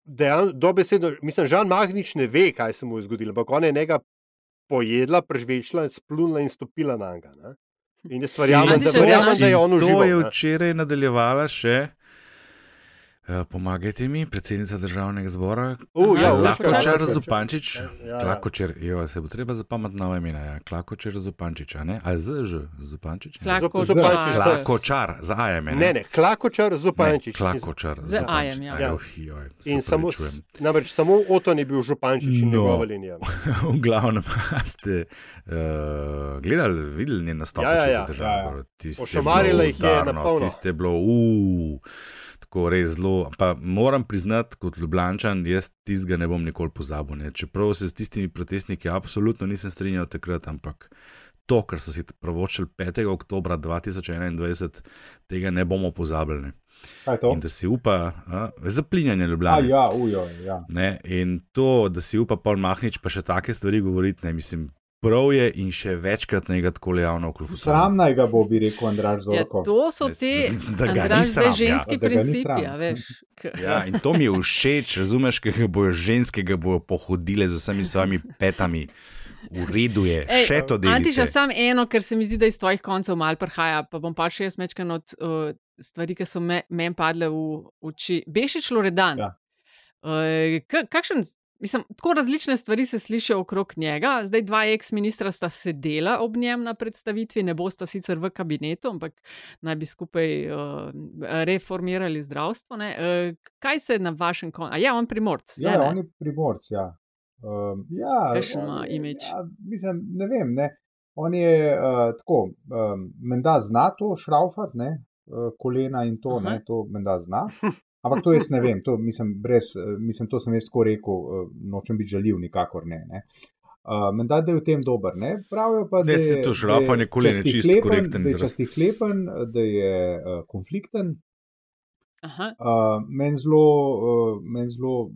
dejan, dobesedno, mislim, Žan Mahnič ne ve, kaj se mu je zgodilo, ampak ona je njega pojedla, prežvečila, splunila in stopila na njega. In jaz verjamem, da, verjamem, da je on užival. To je včeraj nadaljevala še. Eh, Pomagajte mi, predsednica državnega zbora. U, ja, Klakočar. Zupančič. Ja, ja. Klakočar, jo, se bo treba zapametiti nova imena. Ja. Klakočar Zupančič, a ne? A z ž, Zupančič? ne? Klakočar. Zupančič, z- ajem. Ne, ne, Klakočar Zupančič. Ne, Klakočar, Z ajem, ja. Ja. Uf, joj, In samo, namreč samo Oton je bil Župančič in No. njegova linija. [LAUGHS] v glavnem ste uh, gledali, videli njen nastop. Ja, ja, ja. Tiste Pošamarila bilo jih je na polno. Tiste je bilo, uu, tako res zelo. Pa moram priznati, kot Ljubljančan, jaz tistega ne bom nikoli pozabil. Ne. Čeprav se s tistimi protestniki absolutno nisem strinjal takrat, ampak to, kar so si pravočili 5. oktober 2021, tega ne bomo pozabili. Ne. In da si upa, a, zaplinjanje Ljubljana. ja, ujo, ja. Ne, in to, da si upa Paul Mahnič pa še take stvari govoriti, ne mislim, prav je in še večkrat ne ga tako javno vključiti. Sram naj ga bo, bi rekel Andraš Ja, Zorko. to so te [LAUGHS] Andraž, sram, ja. ženski ni principi. Ja, veš, Ja, in to mi je všeč, razumeš, ker ga bojo ženske, ga bojo pohodile z vsemi svojimi petami. V redu je, Ej, še to delate. Antiša, samo eno, ker se mi zdi, da iz tvojih koncev mal prihaja, pa bom pa še jaz mečkan od uh, stvari, ki so me, meni padle v oči. Bešič Loredan. Ja. Uh, kakšen, mislim, tako različne stvari se slišijo okrog njega. Zdaj dva ex-ministra sta sedela ob njem na predstavitvi, ne bosta sicer v kabinetu, ampak naj bi skupaj uh, reformirali zdravstvo. ne. Uh, kaj se na vašem koncu? Ja, on primorc. Ja, ne, ne? on je primorc. Ja. Um, ja, Kakšen on ima imidž? Ja, mislim, ne vem. Ne. On je uh, tako, um, menda zna to šraufat, ne, kolena in to, Aha. ne, to menda zna. [LAUGHS] Ampak to jaz ne vem, to, mislim, brez, eh, mislim, to sem jaz tako rekel, uh, nočem biti žaljiv, nikakor ne. ne. Uh, menda da je v tem dober. Ne. Pravijo pa, da je to da je kolen je čisto častihlepen, korekten da je častihlepen, da je uh, konflikten. Aha. Uh, Meni zelo, uh, men zelo,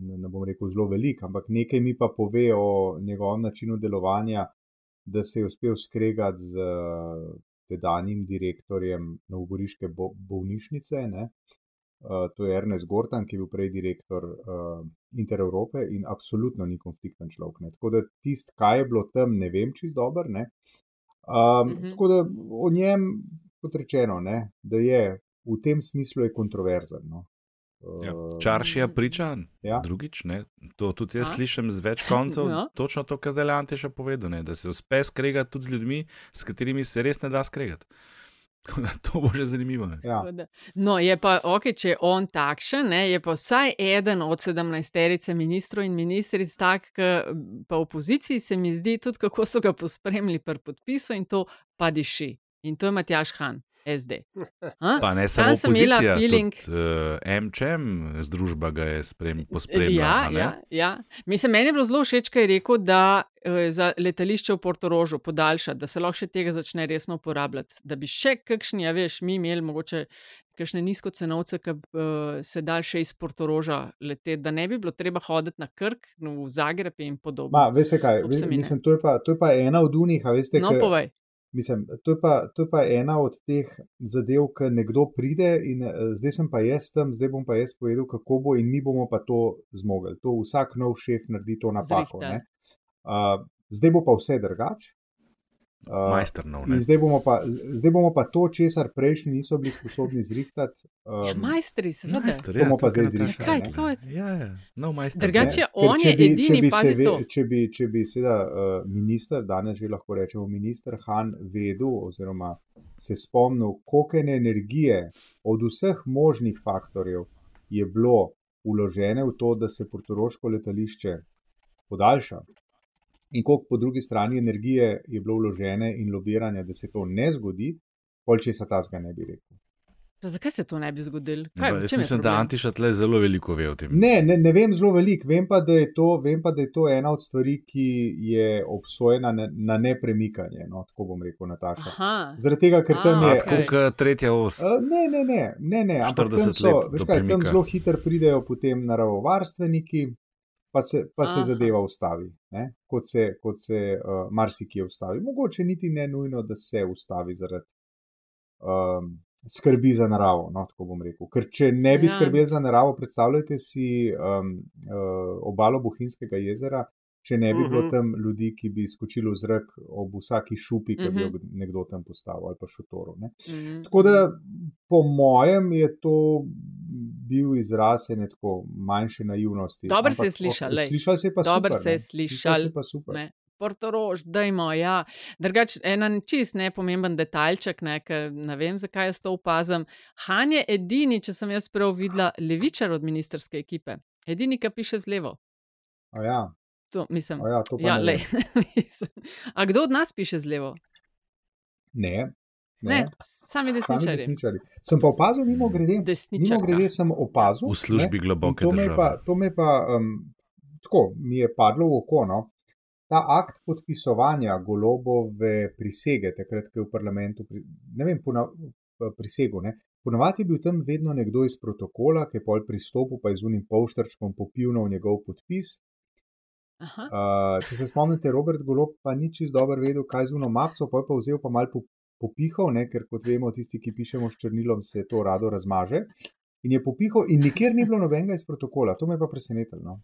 ne, ne bom rekel zelo velik, ampak nekaj mi pa pove o njegovem načinu delovanja, da se je uspel skregati z uh, tedanjim direktorjem Novogoriške bo, bolnišnice. Ne? Uh, to je Ernest Gortan, ki je bil prej direktor uh, Intereurope in absolutno ni konflikten človek. Ne? Tako da tisto, kaj je bilo tam, ne vem čist ne. Um, Mhm. Tako da o njem, kot rečeno, ne, da je v tem smislu je kontroverzen. No. Ja. Uh, Čaršija priča, Ja. drugič, ne? to tudi jaz A? slišim z več [LAUGHS] koncev. Ja. Točno to, kar zdaj Ante še povedal, ne? da se uspe skregati tudi z ljudmi, s katerimi se res ne da skregati. To bo že zanimivo. ne. ja. No, je pa ok, če je on takšen, ne, je pa vsaj eden od sedemnajsterice ministrov in ministric tak, ki pa v opoziciji se mi zdi tudi, kako so ga pospremili pri podpisu in to pa diši. In to je Matjaš Han, SD. A? Pa ne Tam samo sem imela opozicija, feeling- uh, MČM združba ga je sprem, pospremila. Ja, a ne? ja, ja. Mislim, meni je bilo zelo všeč, kaj je rekel, da eh, za letališče v Portorožu podaljša, da se lahko še tega začne resno uporabljati. Da bi še kakšni, ja, veš, mi imeli mogoče kakšne nizkocenovce, ki uh, se da še iz Portoroža leteti, da ne bi bilo treba hoditi na Krk, no, v Zagreb in podobno. Ma, veste kaj, To ve- se mi ne. mislim, to je, pa, to je pa ena od unih, a veste, No, ke- povej. Mislim, to je, pa, to je pa ena od teh zadev, ki nekdo pride in uh, zdaj sem pa jaz tam, zdaj bom pa jaz povedal, kako bo in mi bomo pa to zmogli. To vsak nov šef naredi to napako. Uh, zdaj bo pa vse drugače. Uh, ne. in zdaj bomo, pa, zdaj bomo pa to, česar prejšnji niso bili sposobni zrihtati. Ja, Um, majstri, seveda. Majster, bomo pa zdaj zrihtali, reče. ne. Kaj, to je- Ja, ja, no. Drugače je Ker on če je bi- če edini, bi se ve-. Če bi, če bi seveda uh, minister, danes že lahko rečemo minister Han, vedel oziroma se spomnil, koliko ene energije od vseh možnih faktorjev je bilo uložene v to, da se portoroško letališče podaljša. In koliko po drugi strani energije je bilo vložene in lobiranja, da se to ne zgodi, pol če se ta zga ne bi rekel. Pa zakaj se to ne bi zgodilo? Ja, pa Jaz mislim, da Antiša tle zelo veliko ve o tem. Ne, ne, ne vem zelo veliko, vem pa, da je to, vem pa, da je to ena od stvari, ki je obsojena na, na nepremikanje. No, tako bom rekel, Nataša. Aha. Zaradi tega, ker tam A, je. okej. Kot eh, tretja os. Uh, ne, ne, ne, ne, ne ampak 40 tam, so, let veš kaj, tam zelo hitro pridejo potem naravovarstveniki, pa se, pa se Aha. zadeva ustavi, ne? kot se, kot se uh, marsikje ustavi. Mogoče niti ne nujno, da se ustavi zaradi um, skrbi za naravo. No, tako bom rekel. Ker če ne bi Ja. skrbeli za naravo, predstavljajte si um, uh, obalo Bohinjskega jezera. Če ne bi bilo Mhm. tam ljudi, ki bi skočili v zrak ob vsaki šupi, ki bi jo Mhm. nekdo tam postavil, ali pa šotoru. Ne? Mhm. Tako da, po mojem, je to bil izraz ene tako manjše naivnosti. Dobro se je slišal. Slišal se je pa Dobro super. se je. Slišal se je pa super. Ne. Portorož, dajmo, ja. Drugač, en čist nepomemben detaljček, ne, ker ne vem, zakaj jaz to opazim. Han je edini, če sem jaz prav videla, levičar od ministerske ekipe. Edini, ki piše z levo. A ja, To, mislim, a ja, to ja, lej, [LAUGHS] mislim. A kdo od nas piše z levo? Ne, Ne, ne. sami Sami desničarji. desničari. Sem pa opazil, mimo grede, mimo Desničarka. grede sem opazil. V službi ne, globoke to me države. Pa, to me pa um, tako, mi je padlo v oko. No? Ta akt podpisovanja golobove prisege, takrat, ko je v parlamentu, pri- ne vem, pona, prisego. Ne? Ponavadi je bil tam vedno nekdo iz protokola, ki je pol pristopil, pa je z unim polštrčkom popivnil njegov podpis. Aha. Uh, če se spomnite, Robert Golob pa ni čist dobro vedel, kaj z uno mapco, pa je pa vzel pa mal po, popihal, ne, ker kot vemo, tisti, ki pišemo s črnilom, se to rado razmaže. In je popihal, in nikjer ni bilo nobenega iz protokola. To me je pa presenetilo. No.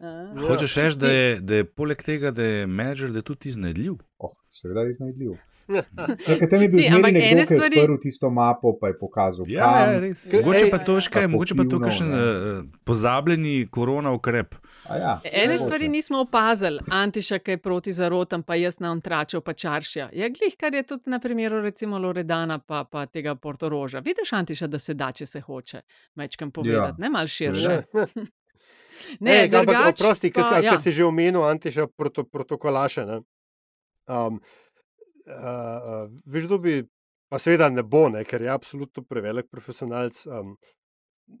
A. Hočeš reči, da, je- da je poleg tega, da je menedžer, da je tudi iznajdljiv. Oh, seveda je iznajdljiv. [LAUGHS] Ja, tam je bil zmeraj nekdo, ki je odprl tisto mapo, pa je pokazal. Ja, kam. ja, res. Ker- Mogoče ej, pa to, veš kaj, mogoče pa to kakšen ne. uh, pozabljeni korona ukrep. A Ja, Ene stvari nismo opazili, Antiša, ki je proti zarotam, pa jaz na Ontračev, pa Čaršja. Je glih, kar je tudi na primeru recimo Loredana, pa, pa tega Portoroža. Vidiš, Antiša, da se da, če se hoče, mečkam povedati, ja, ne mal širše. [LAUGHS] Ne, Ej, ampak oprosti, ker ja. si že omenil Antiša proto, protokolaše. Ne? Um, uh, veš, kdo bi, pa seveda ne bo, ne, ker je absolutno prevelik profesionalc. Um,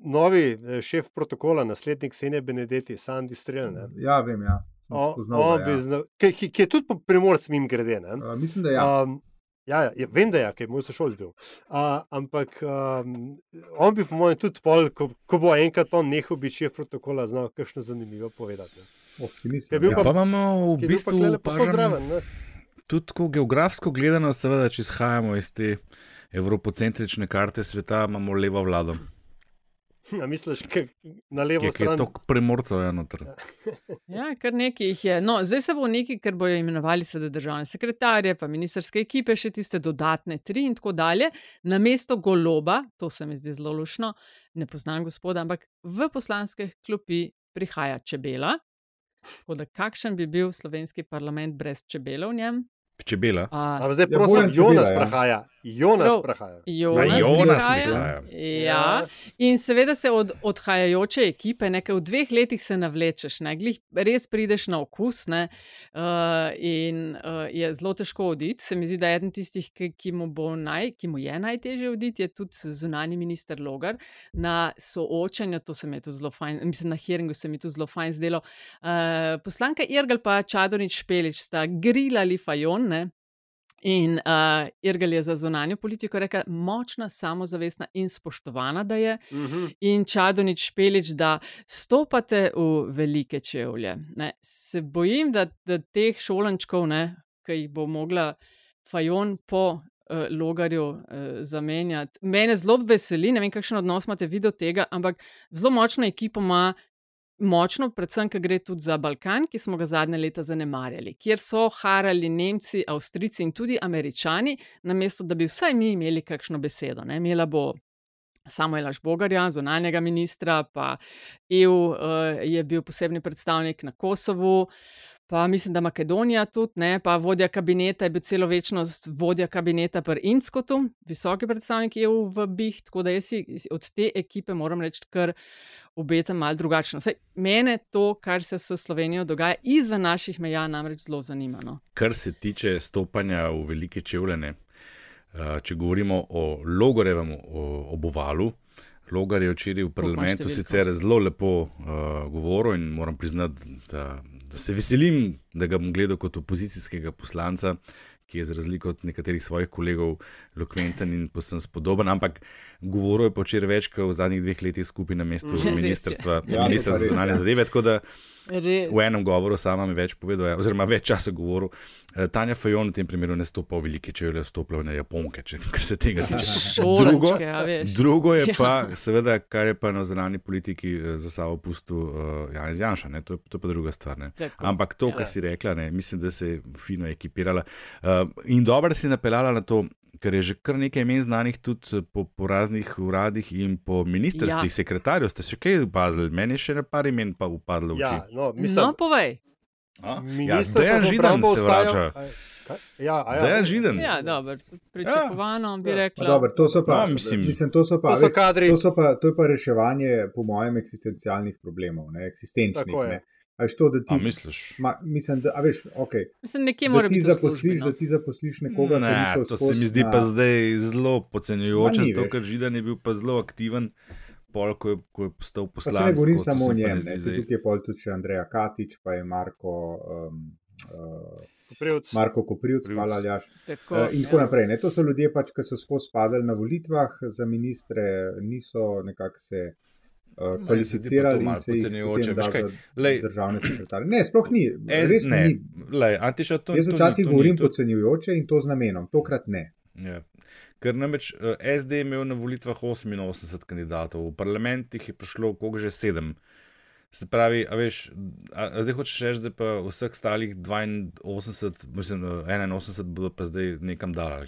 novi eh, šef protokola, naslednik Senja Benedetti, Sandy Strel. Ne? Ja, vem, ja. O- spoznal on ga, bi ja. znal- Ki, ki, ki je tudi primorc mim grede. Ne? Uh, mislim, da ja. Um, ja, ja, ja, vem, da je, ker je moj sošolc bil. Uh, ampak um, on bi, po mojem, tudi pol, ko, ko bo enkrat on nehal biti šef protokola, znal kakšno zanimivo povedati. Ne? Oh, Je bil Ja, pa imamo v pa bistvu zraven, ne? tudi tako geografsko gledano, seveda, če izhajamo iz te evropocentrične karte sveta, imamo levo vlado. A misliš, ke, na levo Je, ki je stran? to premorcev je noter. [LAUGHS] Ja, kar nekaj jih je. No, zdaj se bo neki, ker bojo imenovali seveda državne sekretarje, pa ministerske ekipe, še tiste dodatne tri in tako dalje. Na mesto goloba, to se mi zdi zelo lušno, ne poznam gospoda, ampak v poslanske klopi prihaja čebela. Tako da kakšen bi bil slovenski parlament brez čebele v njem? Čebela. A, A zdaj Ja, prosim, Čebela, Jonas ja. prahaja. Jonas Prav. prahaja. Jonas, Jonas prihaja. prihaja. Ja. In seveda se od odhajajoče ekipe, nekaj v dveh letih se navlečeš, ne, glih res prideš na okus, ne, uh, in uh, je zelo težko oditi. Se mi zdi, da je eden tistih, ki, ki, mu bo naj, ki mu je najtežje oditi, je tudi zunani minister Logar. Na soočanju, to se mi je tudi zelo fajn, mislim, na hearingu se mi je tudi zelo fajn zdelo. Uh, poslanka Irgal pa Čadonič Špelič sta grilali fajon, ne. In uh, Irgal je za zunanjo politiko rekel, močna, samozavestna in spoštovana, da je, Mhm. in Čadonič Špelič, da stopate v velike čevlje. Ne. Se bojim, da, da teh šolančkov, ne, ki jih bo mogla Fajon po uh, Logarju uh, zamenjati. Mene zelo veseli, ne vem, kakšen odnos imate vi do tega, ampak zelo močno ekipo ima. Močno, predvsem, ker gre tudi za Balkan, ki smo ga zadnje leta zanemarjali, kjer so harali Nemci, Avstrijci in tudi Američani, namesto da bi vsaj mi imeli kakšno besedo. Ne. Imela bo Samuela Žbogarja, zunanjega ministra, pa EU uh, je bil posebni predstavnik na Kosovu, pa mislim, da Makedonija tudi, ne, pa vodja kabineta je bil celo večnost vodja kabineta pri Inskotu, visoki predstavnik EU v BIH, tako da jaz si od te ekipe moram reči, kar obetam malo drugačno. Saj, mene to, kar se s Slovenijo dogaja izven naših meja, namreč zelo zanima. No. Kar se tiče stopanja v velike čevljene. Uh, če govorimo o Logorevem obovalu, Logar je včeraj v parlamentu sicer zelo lepo uh, govoril in moram priznati, da, da se veselim, da ga bom gledal kot opozicijskega poslanca, ki je za razliko od nekaterih svojih kolegov lokventen in posebno spodoben, ampak govoril je počer več kot v zadnjih dveh letih skupaj na mestu [LAUGHS] ministrstva, ja, ministrstva za zunanje zadeve. Res. V enem govoru sama mi več povedal, oziroma več časa govoril. Eh, Tanja Fajon v tem primeru ne stopa v velike, če je stopila na Japonke, če se tega tiče. [LAUGHS] Drugo, drugo je pa, ja. seveda, kar je pa na zunanji politiki eh, za sabo pustil uh, Janez Janša, to, to je pa druga stvar. Ampak to, kar si rekla, ne, mislim, da se je fino ekipirala. Uh, in dobro si napeljala na to, ker je že kar nekaj imen znanih tudi po, po raznih uradih in po ministrstvih, ja. sekretarjev. Ste še kaj opazili? Meni je še ne par imen pa upadlo v oči. Ja, no, mislim, no, povej. Ja, Dejan Židan se vrača. Ja, ja. Dejan Židan. Ja, dobro, pričakovano ja. bi rekla. Ja. Dobar, to so pa, no, mislim, mislim, to so pa, to so kadri. To, so pa, to je pa reševanje, po mojem, eksistencialnih problemov, ne, eksistenčnih. Ne. Veš, to, da ti, a misliš? Ma, mislim, da, veš, okay, mislim, nekje mora biti. Zaposliš, no. Da ti zaposliš nekoga, ne, ki to se mi zdi na... pa zdaj zelo podcenjujoče, zato ker Židan je bil pa zelo aktiven. Pol, ko, je, ko je postal poslanec. Se ne govorim samo o njem, ne, zdaj... tukaj je pol tudi še Andreja Katič, pa je Marko. Um, uh, Koprivc. Marko Koprivc, hvala Ljaš. Tako, uh, in tako ja. naprej. Ne. To so ljudje, pač, ki so skozi padali na volitvah za ministre, niso nekako se uh, kvalificirali in se jih državne sekretarje. Ne, sploh ni. Res ne. ni. Lej, to, Jaz včasih govorim podcenjujoče in to z namenom, tokrat ne. Ja. Ker namreč uh, eh, SD je imel na volitvah 88 kandidatov, v parlamentih je prišlo koga že 7. Se pravi, a veš, a, a zdaj hočeš reči, da pa vseh ostalih 82, mislim, 81 bodo pa zdaj nekam dali.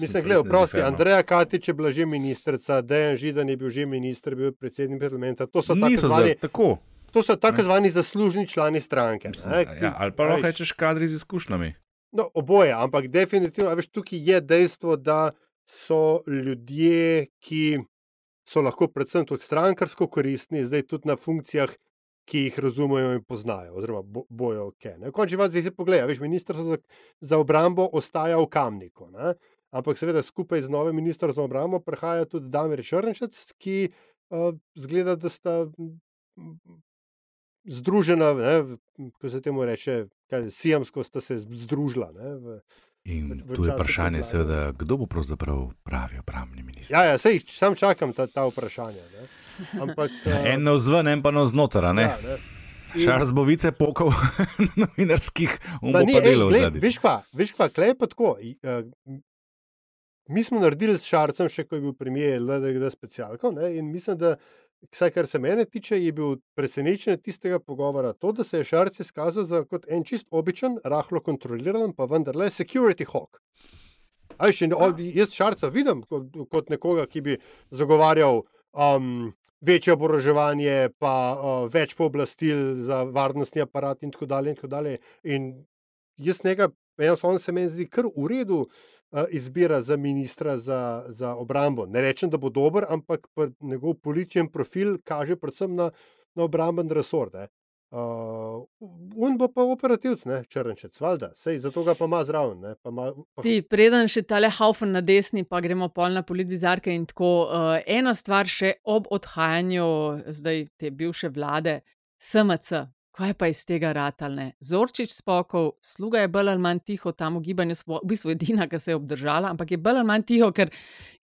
Mislim, gledaj, prosti, Andreja Katič je bila že ministrica, Dejan Židan je bil že minister, bil predsednik parlamenta. To so tako zvani. Tako. To so tako zvani zaslužni člani stranke. Mislim, ja, ali pa lahko rečeš kadri z izkušnjami. No, oboje, ampak definitivno, veš, tukaj je dejstvo, da so ljudje, ki so lahko predvsem tudi strankarsko koristni, zdaj tudi na funkcijah ki jih razumejo in poznajo, oziroma bo, bojo ok. Na koncu vas zdaj pogleda, veš, ministrstvo za, za obrambo ostaja v kamniku. Ne? Ampak seveda skupaj z novim ministrom za obrambo prihaja tudi Damir Črnčec, ki uh, zgleda, da sta združena, ko se temu reče, kaj, sijamsko sta se združila. Ne, v, In v, v tu je vprašanje, seveda, kdo bo pravzaprav pravi obrambni minister. Ja, ja sej, sam čakam ta, ta vprašanja. Ne. Ampak, uh, [LAUGHS] en na vzven, en pa na znotraj. Ja, Šars bo vice pokal [LAUGHS] na novinarskih umorih. Veš pa, veš pa, klej pa tako. Uh, mi smo naredili s Šarcem, še ko je bil premijer LDG specialko. Ne, in mislim, da, vsaj kar se mene tiče, je bil presenečen tistega pogovora. To, da se je Šarc izkazal za kot en čist običajen, rahlo kontroliran, pa vendarle security hawk. Aj, še, ja. Jaz Šarca vidim kot, kot nekoga, ki bi zagovarjal. Um, večje oboroževanje, pa uh, več pooblastil za varnostni aparat, in tako dalje. In, tako dalje. in jaz nekaj, on se meni zdi kar v redu. Izbira za ministra za, za obrambo. Ne rečem, da bo dober, ampak njegov političen profil kaže predvsem na, na obramben resort. Uh, un bo pa operativc, ne črnčec, valjda, sej zato ga pa ima zraven. Ne, pa ma, pa... Ti, preden še tale haufen na desni, pa gremo pol na politvizarke in tako. Uh, ena stvar še ob odhajanju zdaj te bivše vlade, SMC, kaj pa iz tega ratalne. Zorčič spokov, sluga je bolj ali manj tiho tam v gibanju, v bistvu edina, ki se je obdržala, ampak je bolj ali manj tiho, ker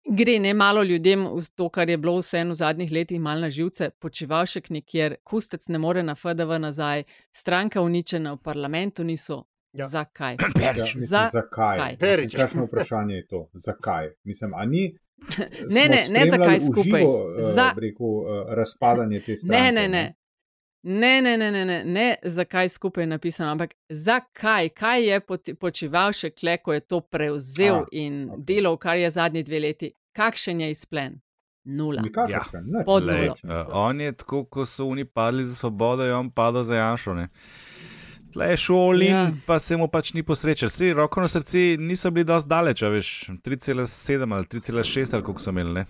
gre ne malo ljudem v to, kar je bilo vseeno v zadnjih letih mal na živce, počival še kjer kustec ne more na FDV nazaj, stranka uničena v parlamentu niso. Ja. Zakaj? [CLEARS THROAT] Ja, mislim, Za zakaj? Kakšno vprašanje je to? Zakaj? Mislim, a ni. [LAUGHS] Ne, ne, ne, zakaj skupaj. Uživo, Za... uh, rekel, uh, razpadanje te stranke. Ne, ne, ne. Ne, ne, ne, ne, ne, ne, zakaj skupaj je napisano, ampak zakaj, kaj je počival še kle, ko je to prevzel A, in okay. delal, kar je zadnji dve leti. Kakšen je izplen? Nula. Ja. Lej, uh, on je tako, ko so oni padli za svobodo, je on padel za Janšo. Le šoli, ja. pa se mu pač ni posrečal. Vsi roko na srcu niso bili dosti daleč, veš, 3,7 ali 3,6 ali koliko so imeli. Ne?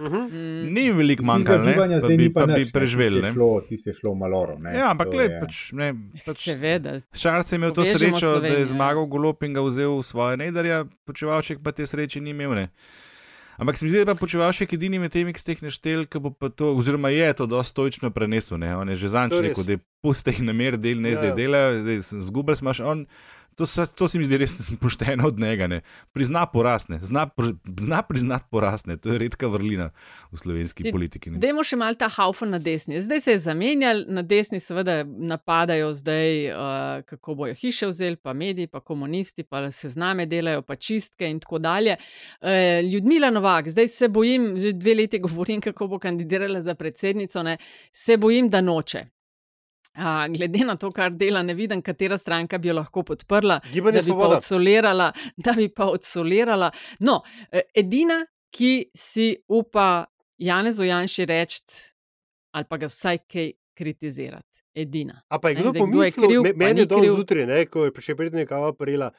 Mm. Ni jim veliko manjkalo, zdaj bi, ni pa pa bi preživeli. Je Ne. šlo- šlo maloro. Ne. Ja, ampak To le, je- pač, ne, pač Seveda. Šarc je imel to Povežemo srečo, da Slovenijo, je ja. zmagal golop in ga vzel v svoje nedarja, počevalček pa te sreče ni imel. Ne. Ampak se mi zdi, da je pa počevalšek edini med temi, ki ste jih naštel, ki bo pa to, oziroma je to dosti stoično prenesel. Ne. On je že zanč To rekel, da je puste jih namer, del ne Ja, zdaj ja. delajo, zdaj zgubil smaš. On, to, se- to se mi zdi res [LAUGHS] pošteno od njega. Ne. Prizna porasne, zna, zna priznati porasne, to je redka vrlina v slovenski Ti- politiki. Ne. Dajmo še malo ta haufen na desni. Zdaj se je zamenjal, na desni seveda napadajo, zdaj, uh, kako bojo hiše vzeli, pa mediji, pa komunisti, pa sezname delajo, pa čistke in tako dalje. Uh, Ljudmila Novak, zdaj se bojim, že dve leti govorim, kako bo kandidirala za predsednico, ne, se bojim, da noče. A, glede na to, kar dela, ne vidim, katera stranka bi jo lahko podprla, Gibanje da bi pa Svoboda. odsolirala. [LAUGHS] Da bi pa odsolirala. No, eh, edina, ki si upa Janezu Janši reči, ali pa ga vsaj kaj kritizirati. Edina. A pa je kdo pomislil, kriv, me- pa meni ni je dol zjutraj, ne, ko je še prednja kava prijela.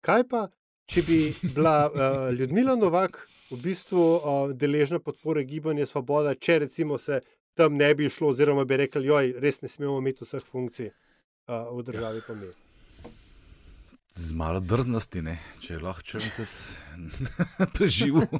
Kaj pa, če bi bila uh, [LAUGHS] Ljudmila Novak v bistvu uh, deležna podpore gibanja Svoboda, če recimo se tam ne bi šlo, oziroma bi rekli, joj, res ne smemo imeti vseh funkcij uh, v državi pa mi. Z malo drznosti, ne? če je lahko črnce [LAUGHS] preživel. [LAUGHS]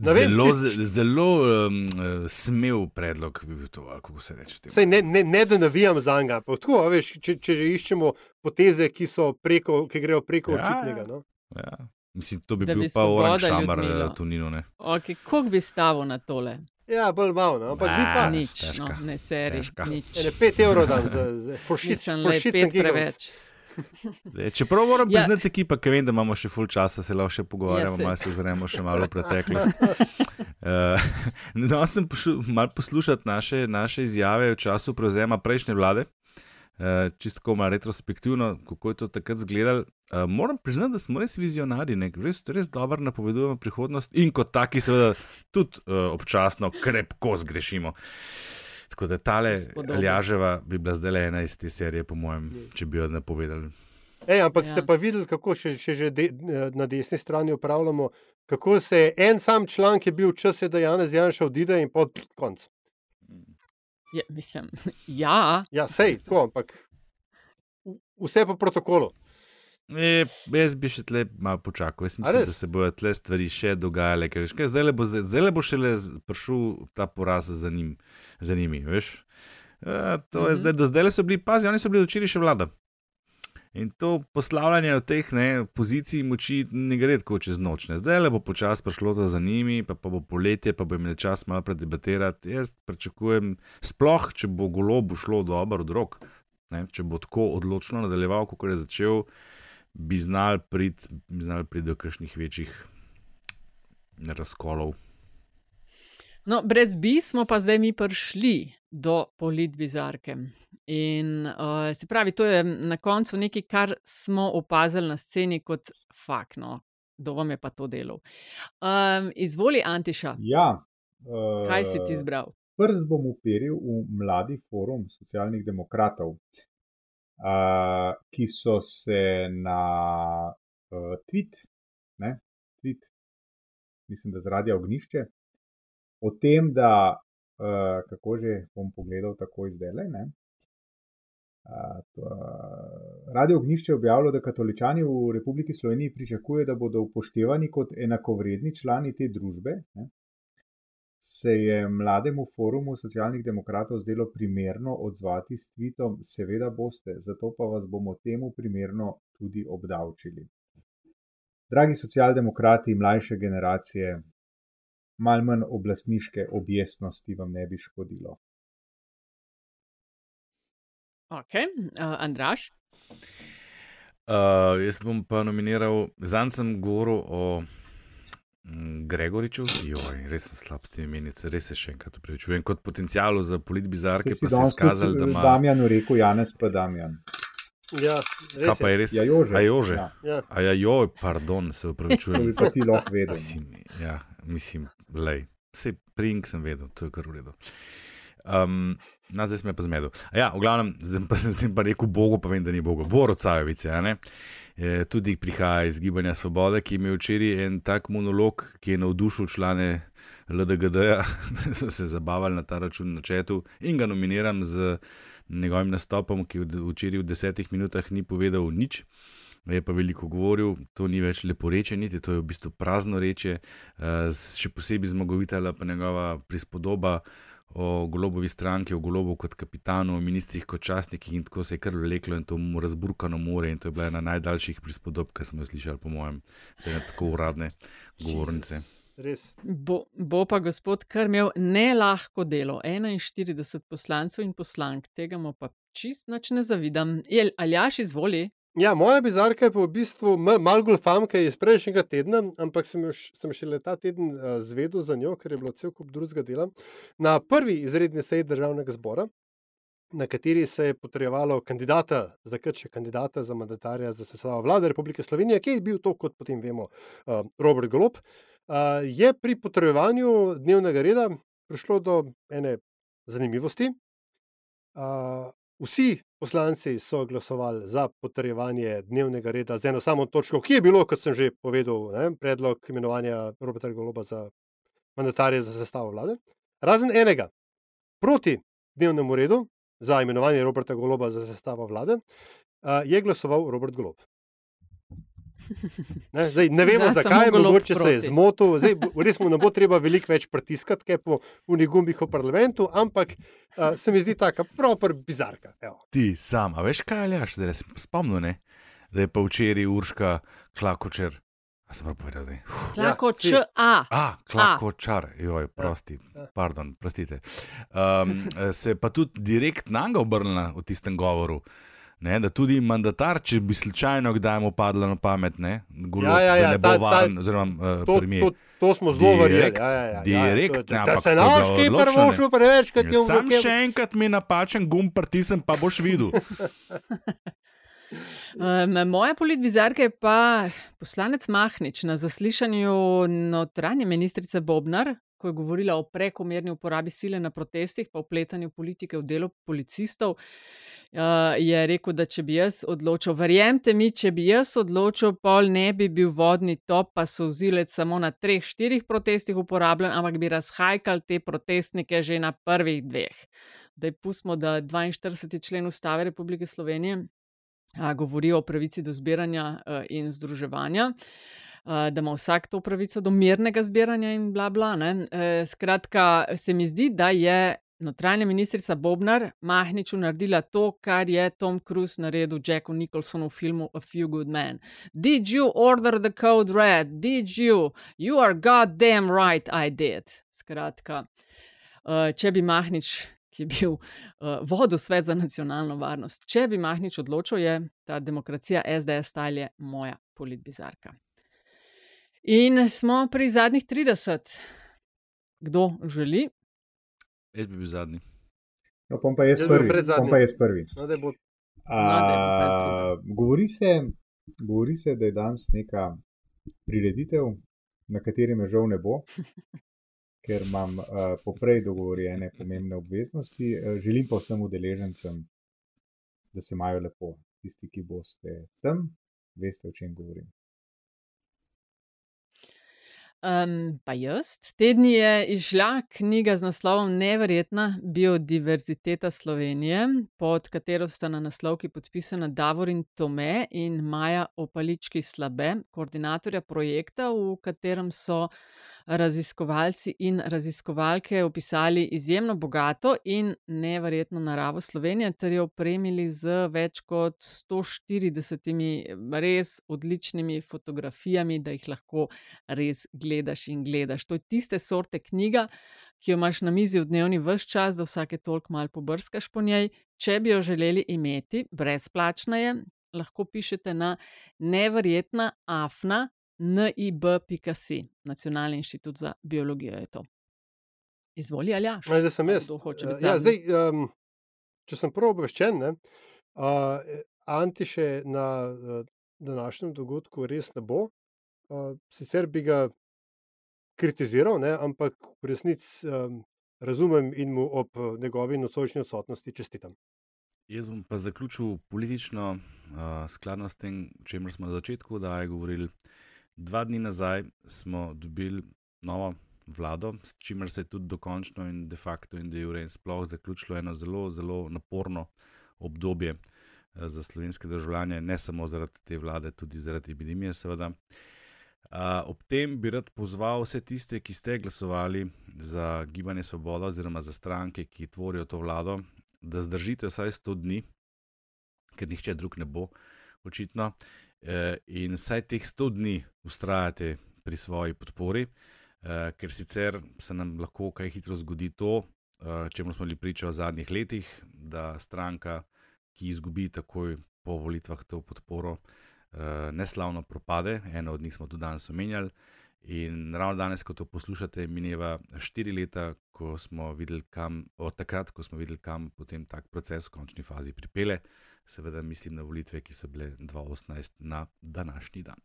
Zelo, zelo um, smel predlog bi bil to, kako se reče. temu. Sej ne, ne, ne da navijam za njega, ampak tako, a veš, če, če že iščemo poteze, ki, so preko, ki grejo preko Ja, očitnega. No? Ja. Mislim, to bi Da bil bi pa orang Svoboda šamar. Ne? Okay, Koliko bi stavil na tole? Ja, bolj malo, no? ampak bi pa Nič, težka, no, ne seri. Ene 5 evrov dam za, za giggles. preveč. [LAUGHS] Zdaj, Čeprav moram Ja. priznati, ekipa, ker vem, da imamo še full časa, se lahko še pogovarjamo, Ja, malo se ozremo še malo v preteklost. Uh, [LAUGHS] [LAUGHS] no, sem pošu, malo poslušati naše, naše izjave v času prevzema prejšnje vlade, čisto malo retrospektivno, kako je to takrat izgledalo. Uh, moram priznati, da smo res vizionarji, ne? res, res dobro napovedujemo prihodnost in kot taki, seveda, tudi uh, občasno krepko zgrešimo. Tako da tale. Aljaževa bi bila zdaj le ena iz te serije, po mojem, če bi jo napovedali. Ej, ampak Ja. ste pa videli, kako še, še že de, na desni strani upravljamo, kako se je en sam član, ki je bil čas, je, da Janez Janša odide in pod konc. Ja, mislim, [LAUGHS] ja, Ja, sej, tako, ampak vse po protokolu. E, jaz bi še tle malo počakal. Jaz mislim, da se bodo tle stvari še dogajale. ker veš kaj, Zdaj le bo, zdaj le bo šele prišel ta poraz za, njim, za njimi. Veš? E, to je Mhm. zdaj, do zdaj so bili, pazi, oni so bili včeraj še vlada. In to poslavljanje v teh ne, pozicij moči ne gre tako čez noč. Ne. Zdaj le bo počasi prišlo to za njimi, pa, pa bo poletje, pa bo imeli čas malo predebatirati. Jaz pričakujem, sploh če bo golo bo šlo dobro od rok, ne, če bo tako odločno nadaljeval, kot je začel, bi znal priti prid do kakšnih večjih razkolov. No, brez bi smo pa zdaj mi prišli do politbizarke. In uh, se pravi, to je na koncu nekaj, kar smo opazili na sceni kot fakt. No. Kdo vam je pa to delal? Um, izvoli, Antiša, Ja, uh, kaj si ti izbral? Prst bom uperil v mladi forum socialnih demokratov, uh, ki so se na uh, tweet, ne, tweet, mislim, da zaradi ognišče, o tem, da uh, kako že bom pogledal tako izdelaj. Ne, uh, to, uh, Radio Ognišče je objavilo, da katoličani v Republiki Sloveniji pričakujejo, da bodo upoštevani kot enakovredni člani te družbe. Ne, se je mlademu forumu socialnih demokratov zdelo primerno odzvati s tvitom, seveda boste, zato pa vas bomo temu primerno tudi obdavčili. Dragi socialdemokrati, mlajše generacije, malo manj oblastniške objesnosti vam ne bi škodilo. Ok, uh, Andraš. Uh, jaz bom pa nominiral, zanj sem govoril o mm, Gregoriču, joj, res sem slab s temi imenice, res se še enkrat upravičujem. Kot potencijalu za politbizarke si pa se je skazal, da ima. Damjanu rekel, Janez pa Damjan. Ja, Kaj res pa je. res? Ja, Jože. A Jože. Ja. Ja. A ja, joj, pardon, se To upravičujem. bi pa ti lahko vedel. no. Mislim, ja, mislim, lej. Vse prink sem vedel, to je kar v redu. Um, na, zdaj sem pa zmedel. A Ja, v glavnem, zdaj pa sem, sem pa rekel Bogu, pa vem, da ni Bogu. Boro Cajovice, a ne? E, tudi prihaja iz Gibanja Svobode, ki je imel včeraj en tak monolog, ki je navdušil člane LDGD-ja, [LAUGHS] so se zabavali na ta račun na četu in ga nominiram z njegovim nastopom, ki včeraj v desetih minutah ni povedal nič. Je pa veliko govoril, to ni več lepo reče, niti to je v bistvu prazno reče, eh, še posebej zmagovitela pa njegova prispodoba o golobovi stranki, o golobu kot kapitanu, o ministrih kot častnikih in tako se je kar vleklo in to mu razburkano more in to je bila ena najdaljših prispodob, ki smo jo slišali, po mojem, se ne tako uradne govornice. Res. Bo, bo pa gospod kar imel ne lahko delo, 41 poslancev in poslank, tega mu pa čist nič ne zavidam. Je, Aljaš, izvoli. Ja, moja bizarka je pa v bistvu malo golfamka iz prejšnjega tedna, ampak sem, jo š- sem šele ta teden uh, zvedel za njo, ker je bilo cel kup drugega dela. Na prvi izredni seji državnega zbora, na kateri se je potrjevalo kandidata, za krče kandidata za mandatarja za sestavo vlade Republike Slovenije, ki je bil to, kot potem vemo, uh, Robert Golob, uh, je pri potrjevanju dnevnega reda prišlo do ene zanimivosti. Uh, vsi poslanci so glasovali za potrjevanje dnevnega reda z eno samo točko, ki je bilo, kot sem že povedal, ne, predlog imenovanja Roberta Goloba za mandatarja za sestavo vlade. Razen enega, proti dnevnemu redu za imenovanje Roberta Goloba za sestavo vlade, uh, je glasoval Robert Golob. Ne, zdaj, ne vemo, Za zakaj, mogoče se je zmotil. Zdaj, res mu ne bo treba veliko več pritiskati, kaj po unih gumbih v parlamentu, ampak uh, se mi zdi tako, proper bizarka. Evo. Ti sam, a veš kaj, Aljaš, zdaj sem spomnil, ne? da je pa včeraj Urška Klakočer. A sem prav povedal zdaj? Klako, Ja, si. č, a. A, Klakočar, joj, prosti, ja. pardon, prostite. Um, se je pa tudi direkt na njega obrnila v tistem govoru. Ne, da tudi mandatar, če bi slučajno kdaj mu padlo na pamet, ne, golob, Ja, ja, ja, da ne bo ta- ta- varen, oziroma uh, To, premijer. to, to smo zelo verjeli. Ja, ja, ja, ja, direkt, je- ne, da ampak se to je bilo naški odločno, prvo ne. šel preveč, kot je Ja, sam v še enkrat mi napačen gumb pritisnem, pa boš videl. [LAUGHS] Um, moja politbizarka je pa poslanec Mahnič na zaslišanju notranje ministrice Bobnar, ko je govorila o prekomerni uporabi sile na protestih, pa upletanju politike v delo policistov. Uh, je rekel, da če bi jaz odločil, verjemite mi, če bi jaz odločil, pol ne bi bil vodni top, pa so vzilec samo na treh, štirih protestih uporabljen, ampak bi razhajkal te protestnike že na prvih dveh. Zdaj pustimo, da 42. člen Ustave Republike Slovenije a, govori o pravici do zbiranja a, in združevanja. a, Da ima vsak to pravico do mirnega zbiranja, in bla, bla. ne. E, Skratka, se mi zdi, da je notranja ministrica Bobnar Mahniču naredila to, kar je Tom Cruise naredil Jacku Nicholsonu v filmu A Few Good Men. Did you order the code red? Did you? You are goddamn right, I did. Skratka, eh, če bi Mahnič, ki je bil uh, vodil svet za nacionalno varnost, če bi Mahnič odločil, je ta demokracija SDS stalje moja politbizarka. In smo pri zadnjih 30. Kdo želi? Jaz bi bil zadnji. No, pom pa jaz prvi. Pom pa jaz prvi. No, da bo No, A, govori, se, govori se, da je danes neka prireditev, na kateri me žal ne bo, [LAUGHS] ker imam uh, poprej dogovorjene pomembne obveznosti. Uh, želim pa vsem udeležencem, da se imajo lepo. Tisti, ki boste tam, veste, o čem govorim. Um, pa jaz. Te dni je izšla knjiga z naslovom Neverjetna biodiverziteta Slovenije, pod katero sta na naslovki podpisana Davorin Tome in Maja Opalički Slabe, koordinatorja projekta, v katerem so raziskovalci in raziskovalke opisali izjemno bogato in neverjetno naravo Slovenije, ter jo opremili z več kot 140 res odličnimi fotografijami, da jih lahko res gledaš in gledaš. To je tiste sorte knjiga, ki jo imaš na mizi v dnevni vse čas, da vsake toliko malo pobrskaš po njej. Če bi jo želeli imeti, brezplačna je, lahko pišete na neverjetna afna nib.si, Nacionalni inštitut za biologijo je to. Izvoli, Aljaš. No, zdaj sem jaz. Kdo hoče Eh, biti ja, zdaj, um, če sem prav obveščen, ne, uh, Antiše na uh, današnjem dogodku res ne bo. Uh, sicer bi ga kritiziral, ne, ampak v resnici um, razumem in mu ob njegovi nocojšnji odsotnosti čestitam. Jaz bom pa zaključil politično, uh, skladno s tem, o čemer smo na začetku oddaje govorili. Dva dni nazaj smo dobili novo vlado, s čimer se je tudi dokončno in de facto in de jure in sploh zaključilo eno zelo, zelo naporno obdobje uh, za slovenske državljane, ne samo zaradi te vlade, tudi zaradi epidemije, seveda. Uh, ob tem bi rad pozval vse tiste, ki ste glasovali za Gibanje Svoboda oziroma za stranke, ki tvorijo to vlado, da zdržite vsaj 100 dni, ker nihče drug ne bo, očitno, in vsaj teh 100 dni ustrajate pri svoji podpori, e, ker sicer se nam lahko kaj hitro zgodi to, e, čemu smo bili priča v zadnjih letih, da stranka, ki izgubi takoj po volitvah to podporo, neslavno propade. Eno od njih smo tudi danes omenjali. In ravno danes, ko to poslušate, mineva štiri leta, ko smo videli, kam, od takrat, ko smo videli, kam potem tak proces v končni fazi pripele. Seveda mislim na volitve, ki so bile 2018 na današnji dan.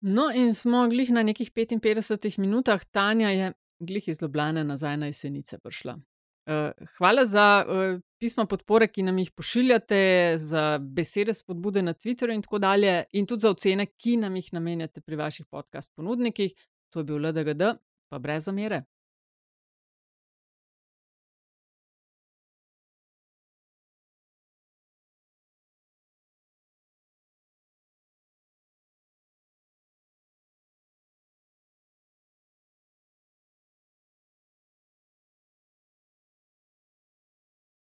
No, in smo glih na nekih 55 minutah, Tanja je glih iz Ljubljana nazaj na jesenice prišla. Eh, hvala za uh, pisma podpore, ki nam jih pošiljate, za besede spodbude na Twitterju in tako dalje, in tudi za ocene, ki nam jih namenjate pri vaših podcast ponudnikih. To je bil LDGD, pa brez zamere.